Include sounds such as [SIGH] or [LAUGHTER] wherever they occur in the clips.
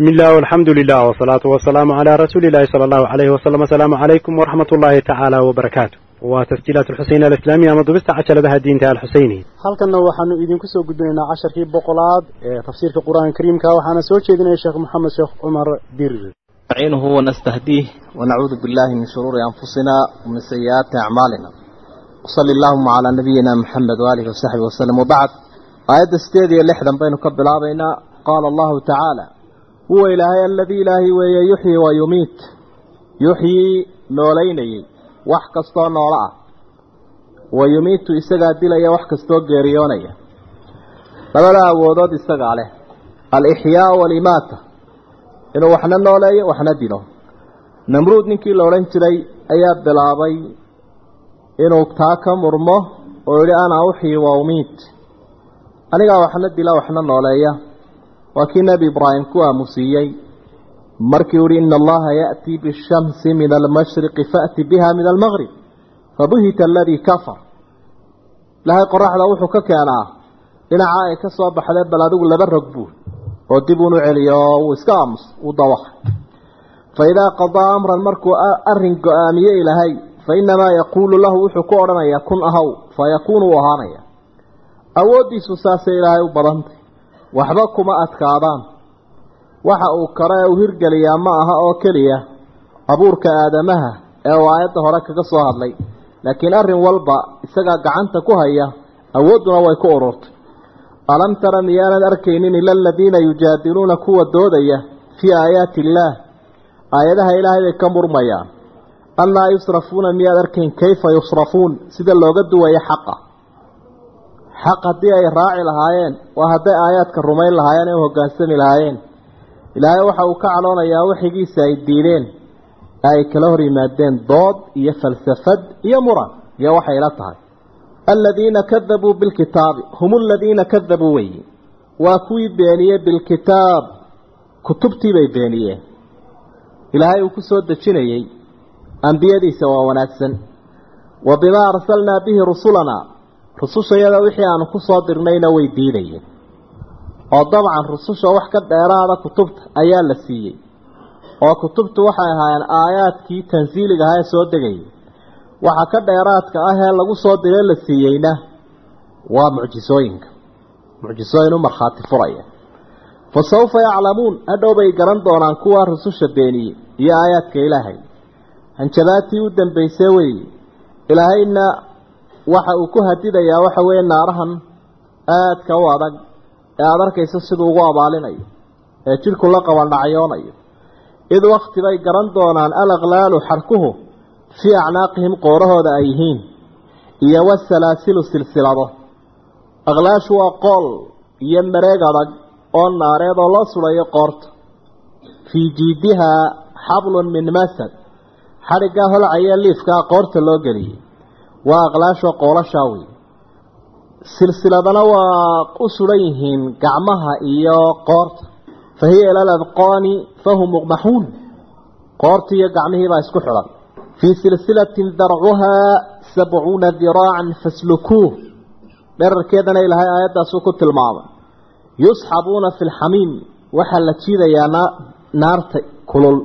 bismi illah alxamdu lilah wsalaatu wasalaamu calaa rasuuliillahi sala allahu alayhi wasalam asalaamu calaykum waraxmat ullaahi tacaala wbarakaatu waa tasjiilaat alxuseyn alislaamiya ama dubista casharadaha diinta alxuseyni halkanna waxaanu idinku soo gudbinaynaa casharkii boqolaad ee tafsiirka qur'aanka kariimka. Waxaana soo jeedinaya sheekh moxamed sheekh cumar birir naciinuhu wanastahdiih wanacuudu billahi min shuruuri anfusina wamin sayi'aati acmaalina wasali allaahuma calaa nabiyina maxamed waaalihi wasaxbi wasalam wabacd aayadda sideed iyo lixdan baynu ka bilaabaynaa. Qaala allahu tacaala huwa ilaahay aladii ilaahay weeye yuxyii wa yumiit. Yuxyii noolaynayay. Wax kastoo noolo ah. Wa yumiitu isagaa dilaya wax kastoo geeriyoonaya. Labada awoodood isagaa leh. Alixyaa walimaata. Inuu waxna nooleeyo waxna dilo. Namruud ninkii la odhan jiray ayaa bilaabay inuu taa ka murmo oo yihi anaa uxyi wa umiit. Anigaa waxna dila waxna nooleeya waa kii nebi ibraahim ku aamusiiyey markii uhi ina allaha ya'tii bishamsi min almashriqi fa'ti biha min almaqrib fabuhita aladii kafar. Ilaahay qoraxda wuxuu ka keenaa dhinaca ay ka soo baxdee bal adigu laba rog buu oo dib uunu celiyo oo iska aamus uu dawaqay fa idaa qadaa amran markuu arrin go'aamiye ilaahay fa innamaa yaquulu lahu wuxuu ku odhanayaa kun ahaw fa yakuunu uu ahaanaya. Awooddiisu saasay ilaahay u badantay waxba kuma adkaadaan waxa uu karo ee uu hirgeliyaa ma aha oo keliya abuurka aadamaha ee uu aayadda hore kaga soo hadlay. Laakiin arrin walba isagaa gacanta ku haya awoodduna way ku ururtay. Alam tara miyaanad arkaynin ila aladiina yujaadiluuna kuwa doodaya fii aayaati illaah aayadaha ilaahay bay ka murmayaan. Annaa yusrafuuna miyaad arkayn kayfa yusrafuun? Sida looga duwaya xaqa xaq haddii ay raaci lahaayeen waa hadday aayaadka rumayn lahaayeen ee u hoggaansami lahaayeen. Ilaahay waxa uu ka caloonayaa waxigiisa ay diideen ee ay kala hor yimaadeen dood iyo falsafad iyo muran iyo waxay la tahay. Aladiina kadabuu bilkitaabi hum aladiina kadabuu weyi waa kuwii beeniyey bilkitaab kutubtii bay beeniyeen. Ilaahay uu ku soo dejinayey ambiyadiisa waa wanaagsan. Wa bimaa arsalnaa bihi rusulanaa rusushayada wixii aanu ku soo dirnayna way diidayeen. oo dabcan rususha wax ka dheeraada kutubta ayaa la siiyey. oo kutubtu waxay ahaayeen aayaadkii tansiiliga ahaa ee soo degayay waxa ka dheeraadka ah ee lagu soo diree la siiyeyna waa mucjisooyinka. mucjisooyin u markhaati furaya. fa sawfa yaclamuun hadhow bay garan doonaan kuwa rususha beeniyey iyo aayaadka ilaahay. hanjabaatii u dambaysay weeye. ilaahayna waxa uu ku hadidayaa waxa weeye naarahan aadka u adag ee aada arkaysa siduu ugu abaalinayo ee jidhku la qabandhacyoonayo id wakti bay garan doonaan alaqlaalu xarkuhu fii acnaaqihim qoorahooda ay yihiin iyo wasalaasilu silsilado. Aqlaashu waa qool iyo mareeg adag oo naareed oo loo sudhayo qoorta. Fii jiidihaa xablun min masad xadhiggaa holcaya liifkaa qoorta loo geliyey waa aqlaashoo qoolashaa wey silsiladana waa u sudan yihiin gacmaha iyo qoorta. Fa hiya ila aladqaani fahum muqmaxuun qoortii iyo gacmihiibaa isku xidhan. Fii silsilatin darcuhaa sabcuuna diraacan faslukuuh. Dherarkeedana ilaahay aayaddaasuu ku tilmaamay. Yusxabuuna fi lxamiim waxaa la jiidayaa naarta kulul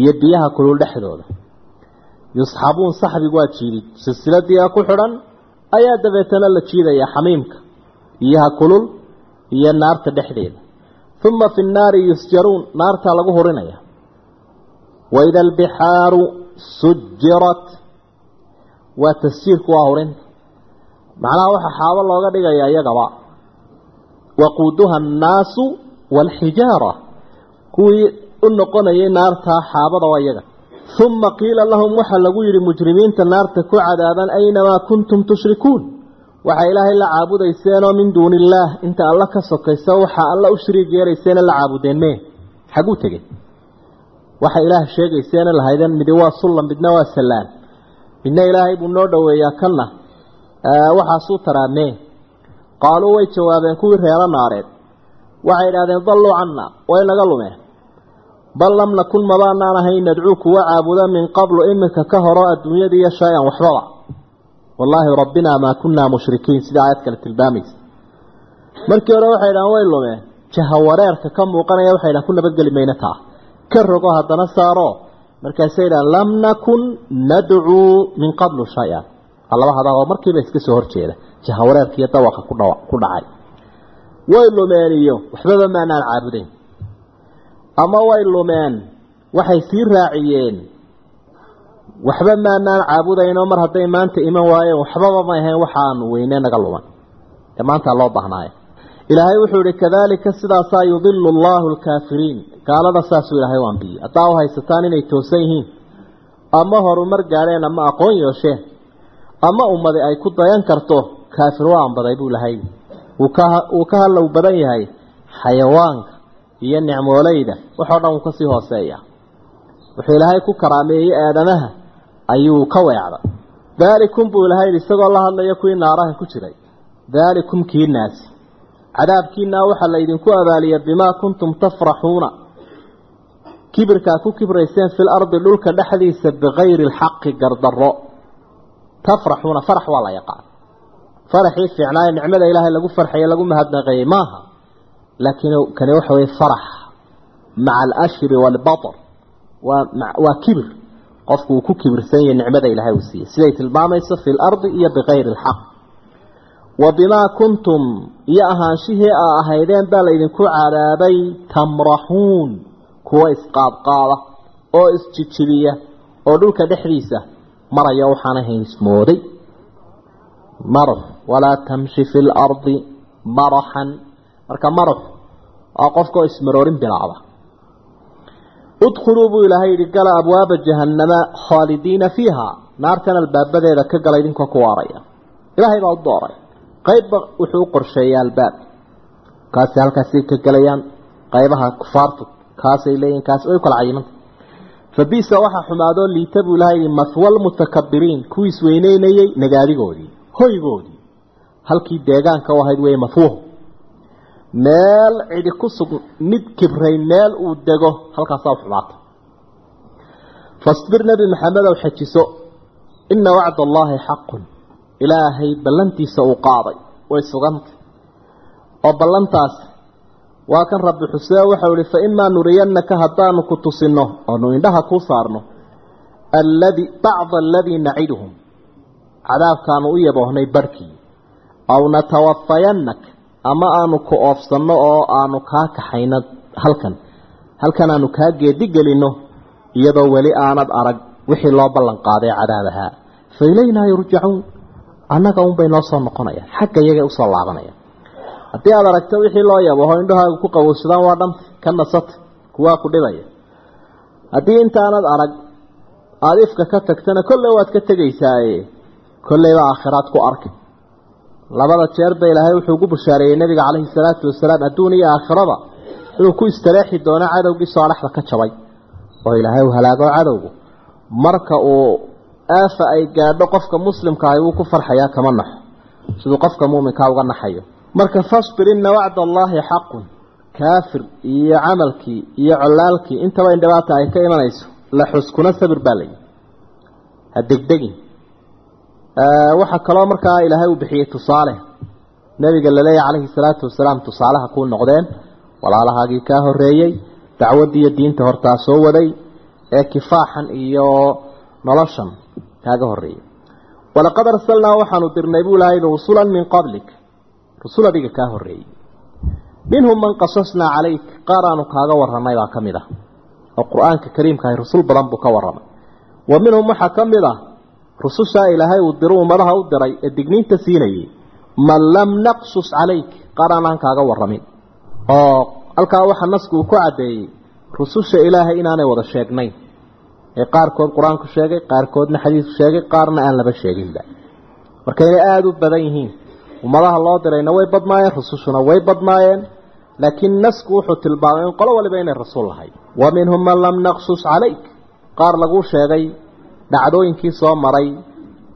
iyo biyaha kulul dhexdooda yusxabuun saxbigu waa jiidid. Silsiladii ku xidhan ayaa dabeetana la jiidayaa xamiimka biyaha kulul iyo naarta dhexdeeda. Uma fi nnaari yusjaruun naartaa lagu hurinaya. Waida albixaaru sujirat waa tasjiirku waa hurinta macnaha waxaa xaabo looga dhigayaa iyagaba. Waquuduha annaasu waalxijaara kuwii u noqonayay naartaa xaabada waa iyaga uma qiila lahum waxaa lagu yidhi mujrimiinta naarta ku cadaaban aynamaa kuntum tushrikuun waxaa ilaahay la caabudayseenoo min duuni illaah inta alla ka sokaysa waxaa alla u shariig yeelayseena la caabudeen mee xaguu tegey waxa ilaah sheegayseena lahaydeen midi waa sullan midna waa sallaan midna ilaahay buu noo dhoweeyaa kanna waxaasuu taraamee qaaluu way jawaabeen kuwii reero naareed waxay idhahdeen dalluu canna way naga lumeen bal lam nakun mabaanaan ahayn nadcuu kuwa caabuda min qablu iminka ka horo adduunyada iyo shay-an waxbaba. Wallaahi rabbinaa maa kunnaa mushrikiin sida aayad kale tilmaamaysa. Markii hore waxay idhahaan way lumeen jahawareerka ka muuqanaya waxay dhahan ku nabadgeli mayna taa. Ka rogo haddana saaro. Markaasay dhahan lam nakun nadcuu min qablu shay-an. Laba hadaoo markiiba iska soo horjeeda jahawareerka iyo dawaqa ku dhacay. Way lumeen iyo waxbaba maanaan caabudayn ama way lumeen. Waxay sii raaciyeen. Waxba maanaan caabudaynoo mar hadday maanta iman waayeen waxbaba may ahayn waxaanu weyne naga luman. Ee maanta loo baahnaayo ilaahay wuxuu ihi kadalika sidaasaa yudilu allahu alkaafiriin. Gaalada saasuu ilaahay u haddaa u haysataan inay toosan yihiin ama horumar gaadheen ama aqoon yeesheen ama ummadi ay ku dayan karto kaafir waa ambaday buu lahay wuu ka hallow badan yahay xayawaanka iyo nicmooleyda waxoo dhan uu ka sii hooseeya. Wuxuu ilaahay ku karaameeyey aadamaha ayuu ka weecday daalikum buu ilahay isagoo la hadlaya kuwii naaraha ku jiray. Daalikum kiinaasi cadaabkiinaa waxaa la idinku abaaliya bimaa kuntum tafraxuuna. Kibirkaa ku kibrayseen fil ardi dhulka dhexdiisa bikayri alxaqi gardarro. Tafraxuuna farax waa la yaqaan. Faraxii fiicnaaye nicmada ilaahay lagu farxaye lagu mahadnaqeeyey maaha laakiin kani waxa weye farax maca alashri waalbatar waa waa kibir qofku uu ku kibirsan yahay nicmada ilaahay uu siiyey siday tilmaamayso fi lardi iyo bikayri alxaq wa bimaa kuntum iyo ahaanshihii aa ahaydeen baa laydinku cadaabay tamraxuun kuwa isqaadqaada oo isjijibiya oo dhulka dhexdiisa maraya waxaan ahayn ismooday marx walaa tamshi fi lardi maraxan marka marax waa qofkaoo ismaroorin bilaacda udkhuluu buu ilaahay yidhi gala abwaaba jahannama khaalidiina fiiha. Naartan albaabadeeda ka gala idinkoo ku waaraya. Ilaahay baa u dooray. Qaybba wuxuu u qorsheeyay albaab. Kaasi halkaasay ka gelayaan qaybaha kufaartu kaasay leeyihiin kaasi way kala cayimanta fabisa waxaa xumaadoo liita buu ilahay yidhi mahwa lmutakabiriin kuwii isweyneynayey nagaadigoodii hoygoodii halkii deegaanka u ahayd weeye mahwuhu meel cidi ku sug mid kibray meel uu dego halkaasaa u xumaata. Fasbir nebi maxamedow xajiso ina wacda allaahi xaqun ilaahay ballantiisa uu qaaday. Way sugantay. Oo ballantaas waa kan rabbi xusee waxau ihi fa imaa nuriyannaka haddaanu ku tusinno oonu indhaha kuu saarno alladii bacda aladii naciduhum cadaabkaanu u yaboohnay barhkii aw natawafayannak ama aanu ku oofsanno oo aanu kaa kaxayno halkan. Halkan aanu kaa geedigelinno iyadoo weli aanad arag wixii loo ballan qaaday cadaab ahaa fa ilaynaa yurjacuun. Annaga unbay noo soo noqonayaan xagga iyagay u soo laabanayaan haddii aada aragto wixii loo yabaho indhahaagu ku qabowsadaan waa dhanta ka nasata kuwaa ku dhibaya haddii intaanad arag aada ifka ka tagtana kolley waad ka tegaysaaye. Kolleyba aakhiraad ku arkay labada jeer ba ilaahay wuxuu ugu bushaareeyey nabiga calayhi salaatu wasalaam adduun iyo aakhiraba inuu ku istareexi doono cadowgii soodhaxda ka jabay oo ilaahay uu halaago cadowgu. Marka uu aafa ay gaadho qofka muslimka ahi wuu ku farxayaa kama naxo. Siduu qofka muuminkaa uga naxayo. Marka fasbir ina wacda allaahi xaqun. Kaafir iyo camalkii iyo colaalkii intaba in dhibaata ay ka imanayso la xuskuna sabir baa layihi ha degdegin waxaa kaloo markaa ilaahay uu bixiyey tusaale. Nabiga laleeya calayhi salaatu wasalaam tusaalaha kuu noqdeen. Walaalahaagii kaa horeeyey dacwaddii iyo diinta hortaa soo waday ee kifaaxan iyo noloshan kaaga horeeyey walaqad arsalnaa waxaanu dirnay buu ilahay rusulan min qablik. Rusul adiga kaa horeeyey minhum man qasasnaa calayk. Qaar aanu kaaga warramay baa ka mid ah. Oo qur'aanka kariimkaahi rusul badan buu ka warramay. Wa minhum waxaa ka mid ah rusushaa ilaahay uu diru ummadaha u diray ee digniinta siinayay man lam naqsus calayk qaar aanaan kaaga warramin. Oo halkaa waxaa nasku uu ku caddeeyey rususha ilaahay inaanay wada sheegnayn. Ee qaarkood qur'aanku sheegay qaarkoodna xadiisku sheegay qaarna aan laba sheeginba. Marka inay aada u badan yihiin ummadaha loo dirayna way badnaayeen rusushuna way badnaayeen laakiin nasku wuxuu tilmaamay in qolo waliba inay rasuul lahayd. Wa minhum man lam naqsus calayk qaar laguu sheegay dhacdooyinkii soo maray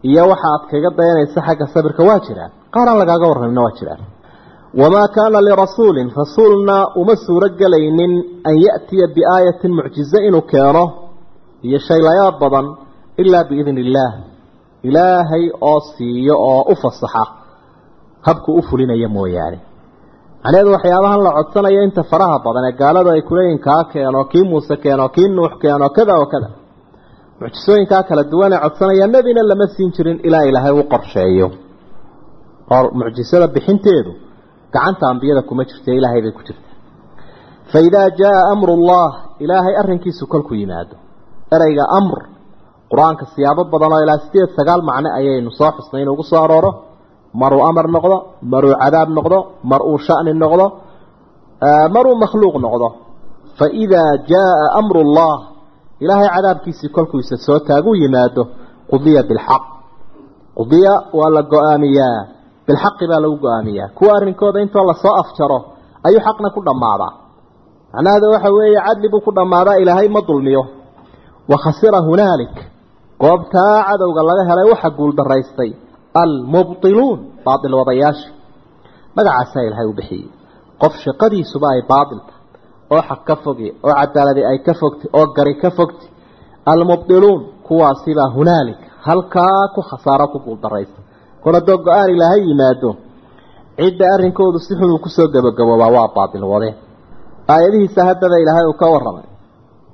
iyo waxa aad kaga dayanaysa xagga sabirka waa jiraan qaar aan lagaaga warramina waa jiraan wamaa kaana lirasuulin rasuulna uma suuro gelaynin an ya'tiya biaayatin mucjize inuu keeno iyo shaylayaad badan ilaa biidni illaah ilaahay oo siiyo oo u fasaxa habku u fulinaya mooyaane. Macnaheedu waxyaabahan la codsanayo inta faraha badan ee gaaladu ay kuleeyihin kaa keeno kii muuse keeno kii nuux keeno kada oo kada mucjisooyinkaa kala duwan ee codsanaya nebina lama siin jirin ilaa ilaahay u qorsheeyo. Oo mucjisada bixinteedu gacanta ambiyada kuma jirta ilaahay bay ku jirtaa fa idaa jaa amru llah ilaahay arrinkiisu kolku yimaado. Ereyga amr qur'aanka siyaabo badan oo ilaa sideed sagaal macno ayaynu soo xusnay inuugu soo arooro. Maruu amar noqdo maruu cadaab noqdo mar uu shani noqdo maruu makhluuq noqdo. Fa idaa jaaa amru llah ilaahay cadaabkiisii kolkuisa soo taaguu yimaado qudiya bilxaq. Qudiya waa la go'aamiyaa bilxaqi baa lagu go'aamiyaa kuwa arrinkooda intoo la soo afjaro ayuu xaqna ku dhammaadaa macnaheeda waxa weeye cadli buu ku dhammaadaa ilaahay ma dulmiyo. Wa khasira hunaalik goobtaa cadowga laga helay waxa guuldaraystay almubtiluun baatil wadayaasha magacaasaa ilaahay u bixiyey. Qof shaqadiisuba ay baatilta oo xaq ka fogi oo cadaaladi ay ka fogtay oo gari ka fogtay almubtiluun kuwaasibaa hunaalik halkaa ku khasaaro ku guuldaraysta kol haddoo go'aan ilaahay yimaado cidda arrinkoodu si xun uu ku soo gabagaboobaa waa baatil wadeen aayadihiisa haddaba ilaahay uu ka warramay.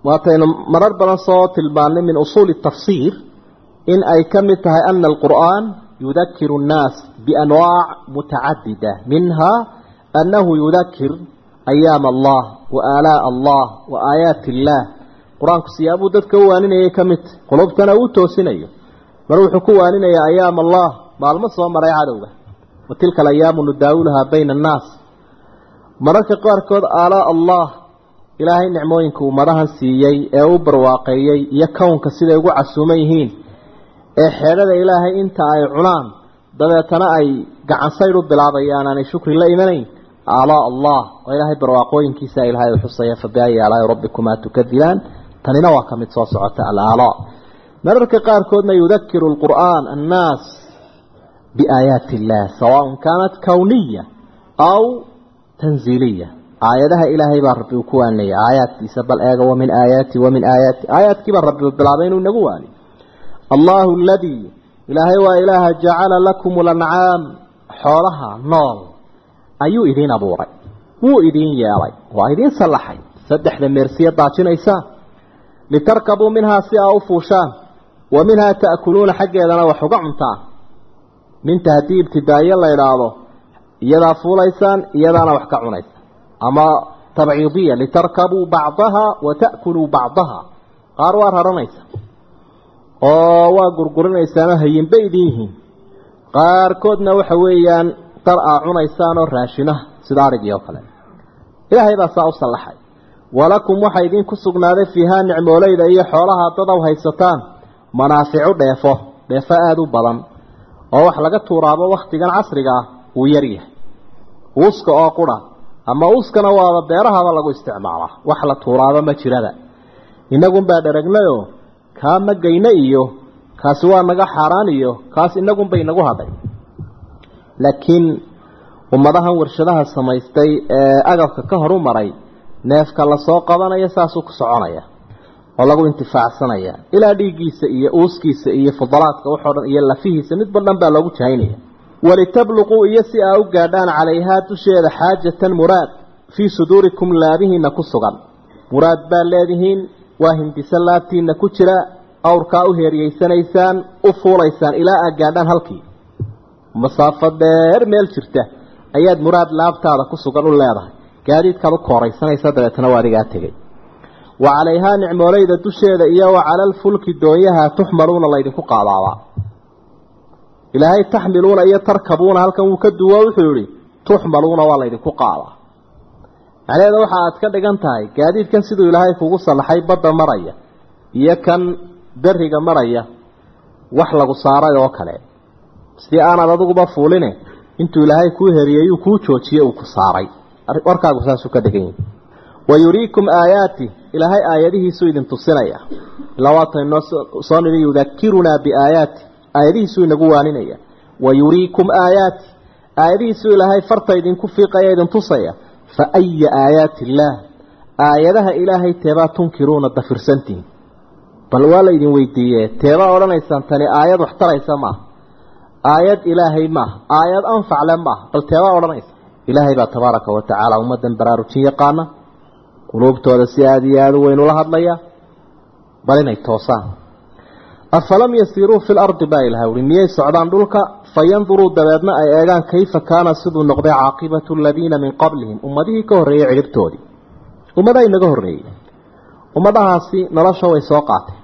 Waataynu marar badan soo tilmaannay min usuuli tafsiir in ay ka mid tahay ana alqur'aan yudakiru annaas bianwaac mutacadida minha annahu yudakir ayaam allah wa aalaa'a allah wa aayaati illaah qur'aanku siyaabuu dadka u waaninayay ka mid tahy qulubtana uu toosinayo mar wuxuu ku waaninayaa ayaam allah maalmo soo maray cadowga wa tilka alayaamu nudaawuluhaa bayna annaas mararka qaarkood aalaa allah ilaahay nicmooyinka uu madahan siiyey ee u barwaaqeeyey iyo kownka siday ugu casuuman yihiin ee xeedhada ilaahay inta ay cunaan dabeetana ay gacansaydh u bilaabayaan aanay shukri la imanayn ilaahay u xusaya fa biayi aalaa'i rabbikumaa tukadibaan tanina waa ka mid soo socota alaalaa mararka qaarkoodna yudakiru alqur'aan annaas biaayaati illah sawaaءn kaanat kowniya aw tanziiliya aayadaha ilaahay baa rabbi uu ku waanaya aayaadkiisa bal eega wamin aayaati wamin aayaati aayaadkiibaa rabbi bilaabay inuu inagu waaniyo allahu aladii ilaahay waa ilaaha jacala lakum lancaam xoolaha nool ayuu idiin abuuray. Wuu idiin yeelay. Waa idiin sallaxay. Saddexda meersiya daajinaysaan litarkabuu minhaa si aa u fuushaan. Wa minhaa ta'kuluuna xaggeedana wax uga cuntaan. Minta haddii ibtidaayo la idhaahdo iyadaa fuulaysaan iyadaana wax ka cunaysaan. Ama tabciidiya litarkabuu bacdaha wa ta'kuluu bacdaha. Qaar waa raranaysa oo waa gurgurinaysaanoo hayinba idin yihiin. Qaarkoodna waxa weeyaan dar aa cunaysaan oo raashinaha sida arigii oo kale. Ilaahay baa saa u sallaxay. Walakum waxaa idinku sugnaaday fiihaa nicmooleyda iyo xoolaha dad aw haysataan manaaficu dheefo dheefo aada u badan oo wax laga tuuraabo wakhtigan casriga ah uu yaryahay uuska oo qura ama uuskana waaba beerahaba lagu isticmaalaa wax la tuuraaba ma jirada. Inagunbaa dharagnayoo kaa magayna iyo kaasi waa naga xaaraan iyo kaas inagunbay nagu hadhay laakiin ummadahan warshadaha samaystay ee agabka ka horu maray neefka la soo qabanaya saasuu ku soconaya oo lagu intifaacsanaya ilaa dhiiggiisa iyo uuskiisa iyo fudalaadka waxoo dhan iyo lafihiisa midba dhan baa loogu jahaynaya. Walitabluquu iyo si aa u gaadhaan calayhaa dusheeda xaajatan muraad fii suduurikum laabihiina ku sugan. Muraad baa leedihiin waa hindise laabtiina ku jira awrkaa u heeriyeysanaysaan u fuulaysaan ilaa aad gaadhaan halkii masaafo dheer meel jirta ayaad muraad laabtaada ku sugan u leedahay. Gaadiidkaad u kooraysanaysa dabeetana waa adigaa tegey. Wa calayhaa nicmooleyda dusheeda iyo wa cala alfulki doonyaha tuxmaluuna laydinku qaadaabaa. Ilaahay taxmiluuna iyo tarkabuuna halkan wuu ka duwo wuxuu yihi tuxmaluuna waa laydinku qaadaa. Macnaheeda waxa aad ka dhigan tahay gaadiidkan siduu ilaahay kugu sallaxay badda maraya iyo kan beriga maraya wax lagu saaray oo kale si aanad adiguba fuuline intuu ilaahay kuu heriyey uu kuu joojiyey uu ku saaray. Warkaagu saasuu ka dhigan yahi wa yuriikum aayaati ilaahay aayadihiisuu idin tusinaya. Ilaa soo nidhi yudakirunaa biaayaati aayadihiisuu inagu waaninaya. Wa yuriikum aayaati aayadihiisuu ilaahay farta idinku fiiqaya idin tusaya. Fa aya aayaati illaah aayadaha ilaahay teebaa tunkiruuna dafirsantihin bal waa la idin weydiiye teebaa odhanaysaan tani aayad wax taraysa maaha aayad ilaahay maaha aayad anfacle maaha bal teebaa odhanaysa. Ilaahay baa tabaaraka wa tacaala ummaddan baraarujin yaqaana. Quluubtooda si aada iyo aada u weyn ula hadlaya. Bal inay toosaan. Afalam yasiiruu fi lardi baa ilaha uhi miyay socdaan dhulka? Fayanduruu dabeedna ay eegaan kayfa kaana siduu noqday caaqibatu aladiina min qablihim. Ummadihii ka horreeyey cidhibtoodii ummadaha inaga horreeyey ummadahaasi nolosha way soo qaateen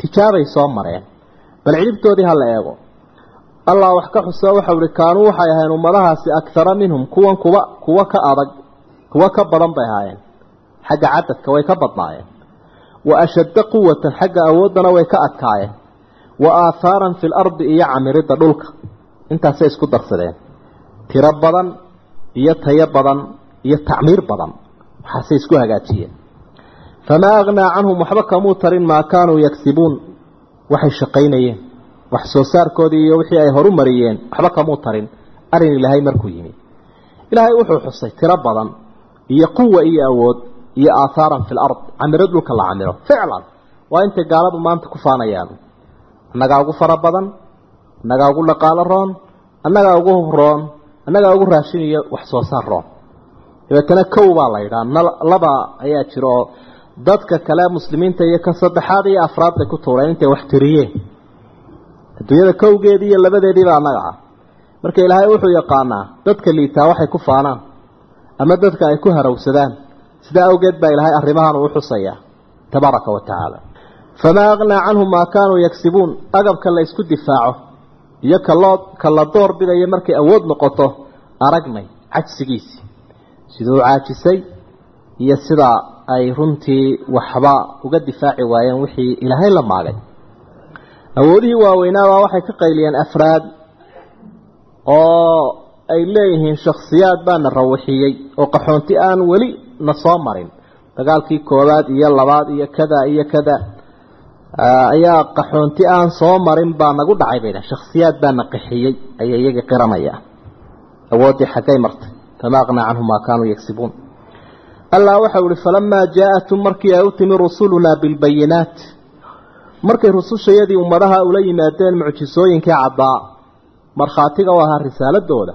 tijaabay soo mareen. Bal cidhibtoodii ha la eego allah wax ka xuso waxau ihi kaanuu waxay ahayn ummadahaasi akhara minhum kuwan kuwa kuwa ka adag kuwa ka badan bay ahaayeen. Xagga cadadka way ka badnaayeen. Wa ashadda quwatan xagga awooddana way ka adkaayeen. Wa aathaaran fi lardi iyo camiridda dhulka. Intaasay isku darsadeen. Tiro badan iyo tayo badan iyo tacmiir badan waxaasay isku hagaajiyeen. Famaa aghnaa canhum waxba kamuu tarin maa kaanuu yagsibuun waxay shaqaynayeen wax soo saarkoodii iyo wixii ay horu mariyeen waxba kamuu tarin. Arrin ilaahay markuu yimi. Ilaahay wuxuu xusay tiro badan iyo quwa iyo awood iyo aathaaran fi lard camiro dhulka la camiro. Ficlan! Waa intay gaaladu maanta ku faanayaan. Annagaa ugu fara badan annagaa ugu dhaqaalo roon annagaa ugu roon annagaa ugu raashin iyo wax soo saar roon dabeetana kow baa la yidhaha laba ayaa jira oo dadka kale muslimiinta iyo ka saddexaad iyo afraad bay ku tuureen intay wax tiriyeen adduunyada kowgeedii iyo labadeediiba annaga ah. Marka ilaahay wuxuu yaqaanaa dadka liitaa waxay ku faanaan ama dadka ay ku harawsadaan sidaa awgeed baa ilaahay arrimahan uu xusayaa tabaaraka wa tacaala. Famaa aghnaa canhum maa kaanuu yagsibuun agabka la isku difaaco iyo kaloo ka la door bidayo markay awood noqoto aragnay cajsigiisii siduu caajisay iyo sidaa ay runtii waxba uga difaaci waayeen wixii ilaahay la maagay awoodihii waaweynaabaa waxay ka qayliyeen afraad oo ay leeyihiin shakhsiyaad baana rawixiyey oo qaxoonti aan weli na soo marin. Dagaalkii koowaad iyo labaad iyo kada iyo kada ayaa qaxoonti aan soo marin baa nagu dhacay bay dhahen shakhsiyaad baana qaxiyey ayay iyagii qiranaya awooddii xaggay martay. Fama aqnaa canhum maa kaanuu yagsibuun allah waxau ihi falamaa jaa-atum markii ay u timi rusulunaa bilbayinaat markay rusushayadii ummadaha ula yimaadeen mucjisooyinkii caddaa markhaatiga u ahaa risaaladooda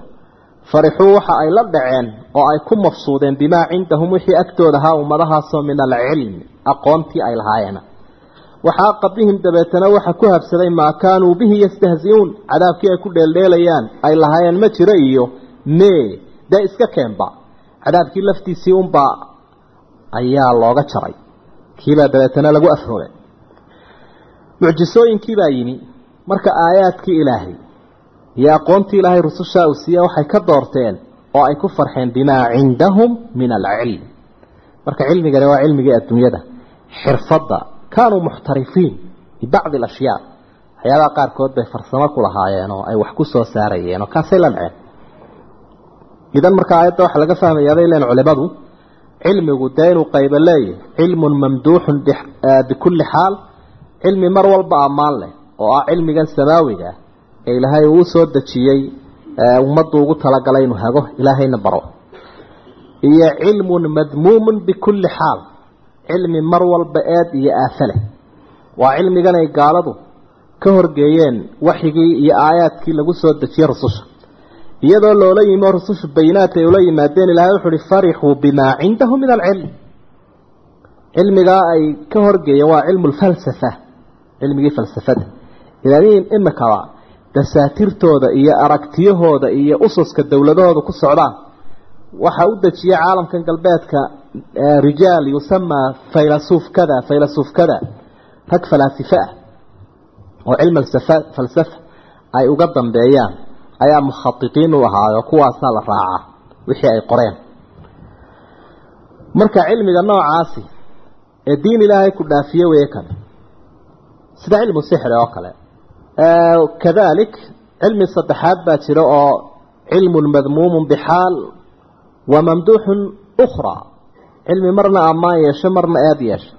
farixuu waxa ay la dhaceen oo ay ku mafsuudeen bimaa cindahum wixii agtooda ahaa ummadahaasoo min alcilmi aqoontii ay lahaayeen. Waxaaqa bihim dabeetana waxa ku habsaday maa kaanuu bihi yastahzi-uun cadaabkii ay ku dheeldheelayaan ay lahaayeen ma jiro iyo mee dee iska keenba. Cadaabkii laftiisii unbaa ayaa looga jaray. Kiibaa dabeetana lagu afrogay mucjisooyinkiibaa yimi marka aayaadkii ilaahay iyo aqoontii ilaahay rusushaa uu siiye waxay ka doorteen oo ay ku farxeen bimaa cindahum min alcilm. Marka cilmigani waa cilmigii adduunyada. Xirfadda kaanuu muxtarifiin bibacdi alashyaa. Waxyaabaha qaarkood bay farsamo ku lahaayeen oo ay wax ku soo saarayeen oo kaasay la naceen idan marka aayadda waxaa laga fahmayaa bay leen culimadu cilmigu dee inuu qaybo leeyahy cilmun mamduuxun bikulli xaal cilmi mar walba ammaan leh oo ah cilmigan samaawiga ee ilaahay uu soo dejiyey ummaddu ugu talagalay inuu hago ilaahayna baro. Iyo cilmun madmuumun bikulli xaal cilmi mar walba eed iyo aafe leh. Waa cilmigan ay gaaladu ka horgeeyeen waxyigii iyo aayaadkii lagu soo dejiyey rususha. Iyadoo loola yimi oo rusushu bayinaadka ay ula yimaadeen ilahay wuxu uhi farixuu bimaa cindahu min alcilm cilmigaa ay ka horgeeyeen waa cilmu lfalsafa cilmigii falsafada. Ilaaliin imikaba dasaatirtooda iyo aragtiyahooda iyo ususka dowladahooda ku socdaan. Waxaa u dejiyay caalamkan galbeedka rijaal yusamaa faylasuuf kada faylasuuf kada rag falaasife ah oo cilmi falsafa ay uga dambeeyaan ayaa mukhadiqiin u ahaayo kuwaasaa la raacaa wixii ay qoreen. Marka cilmiga noocaasi ee diin ilaahay ku dhaafiye weeye kan sida cilmu sixri oo kale? Kadalik cilmi saddexaad baa jira oo cilmun madmuumun bixaal wa mamduuxun ukhraa cilmi marna ammaan yeesho marna eed yeesho.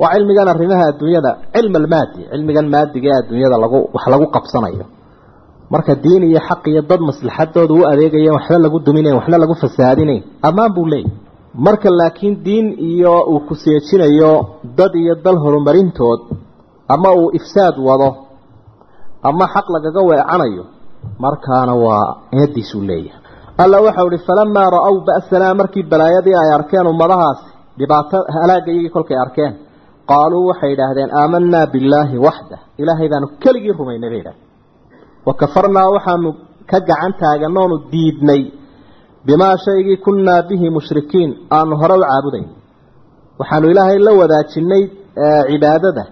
Waa cilmigan arrimaha adduunyada cilm almaadi cilmigan maadiga ee adduunyada lagu wax lagu qabsanayo. Marka diin iyo xaq iyo dad maslaxadooda u adeegayeen waxba lagu duminayn waxna lagu fasaadinayn ammaan buu leeyahy marka laakiin diin iyo uu ku seejinayo dad iyo dal horumarintood ama uu ifsaad wado ama xaq lagaga weecanayo markaana waa eediisuu leeyahay. Alla waxau ihi falamaa ra'ow ba'sanaa markii balaayadii ay arkeen ummadahaasi dhibaato halaagayagii kolkay arkeen qaaluu waxay idhaahdeen aamanaa billaahi waxda ilaahay baanu keligii rumaynay bay idhahdeen wa kafarnaa waxaanu ka gacan taaganoonu diidnay bimaa shaygii kunnaa bihi mushrikiin aanu hore u caabudayn. Waxaanu ilaahay la wadaajinay cibaadada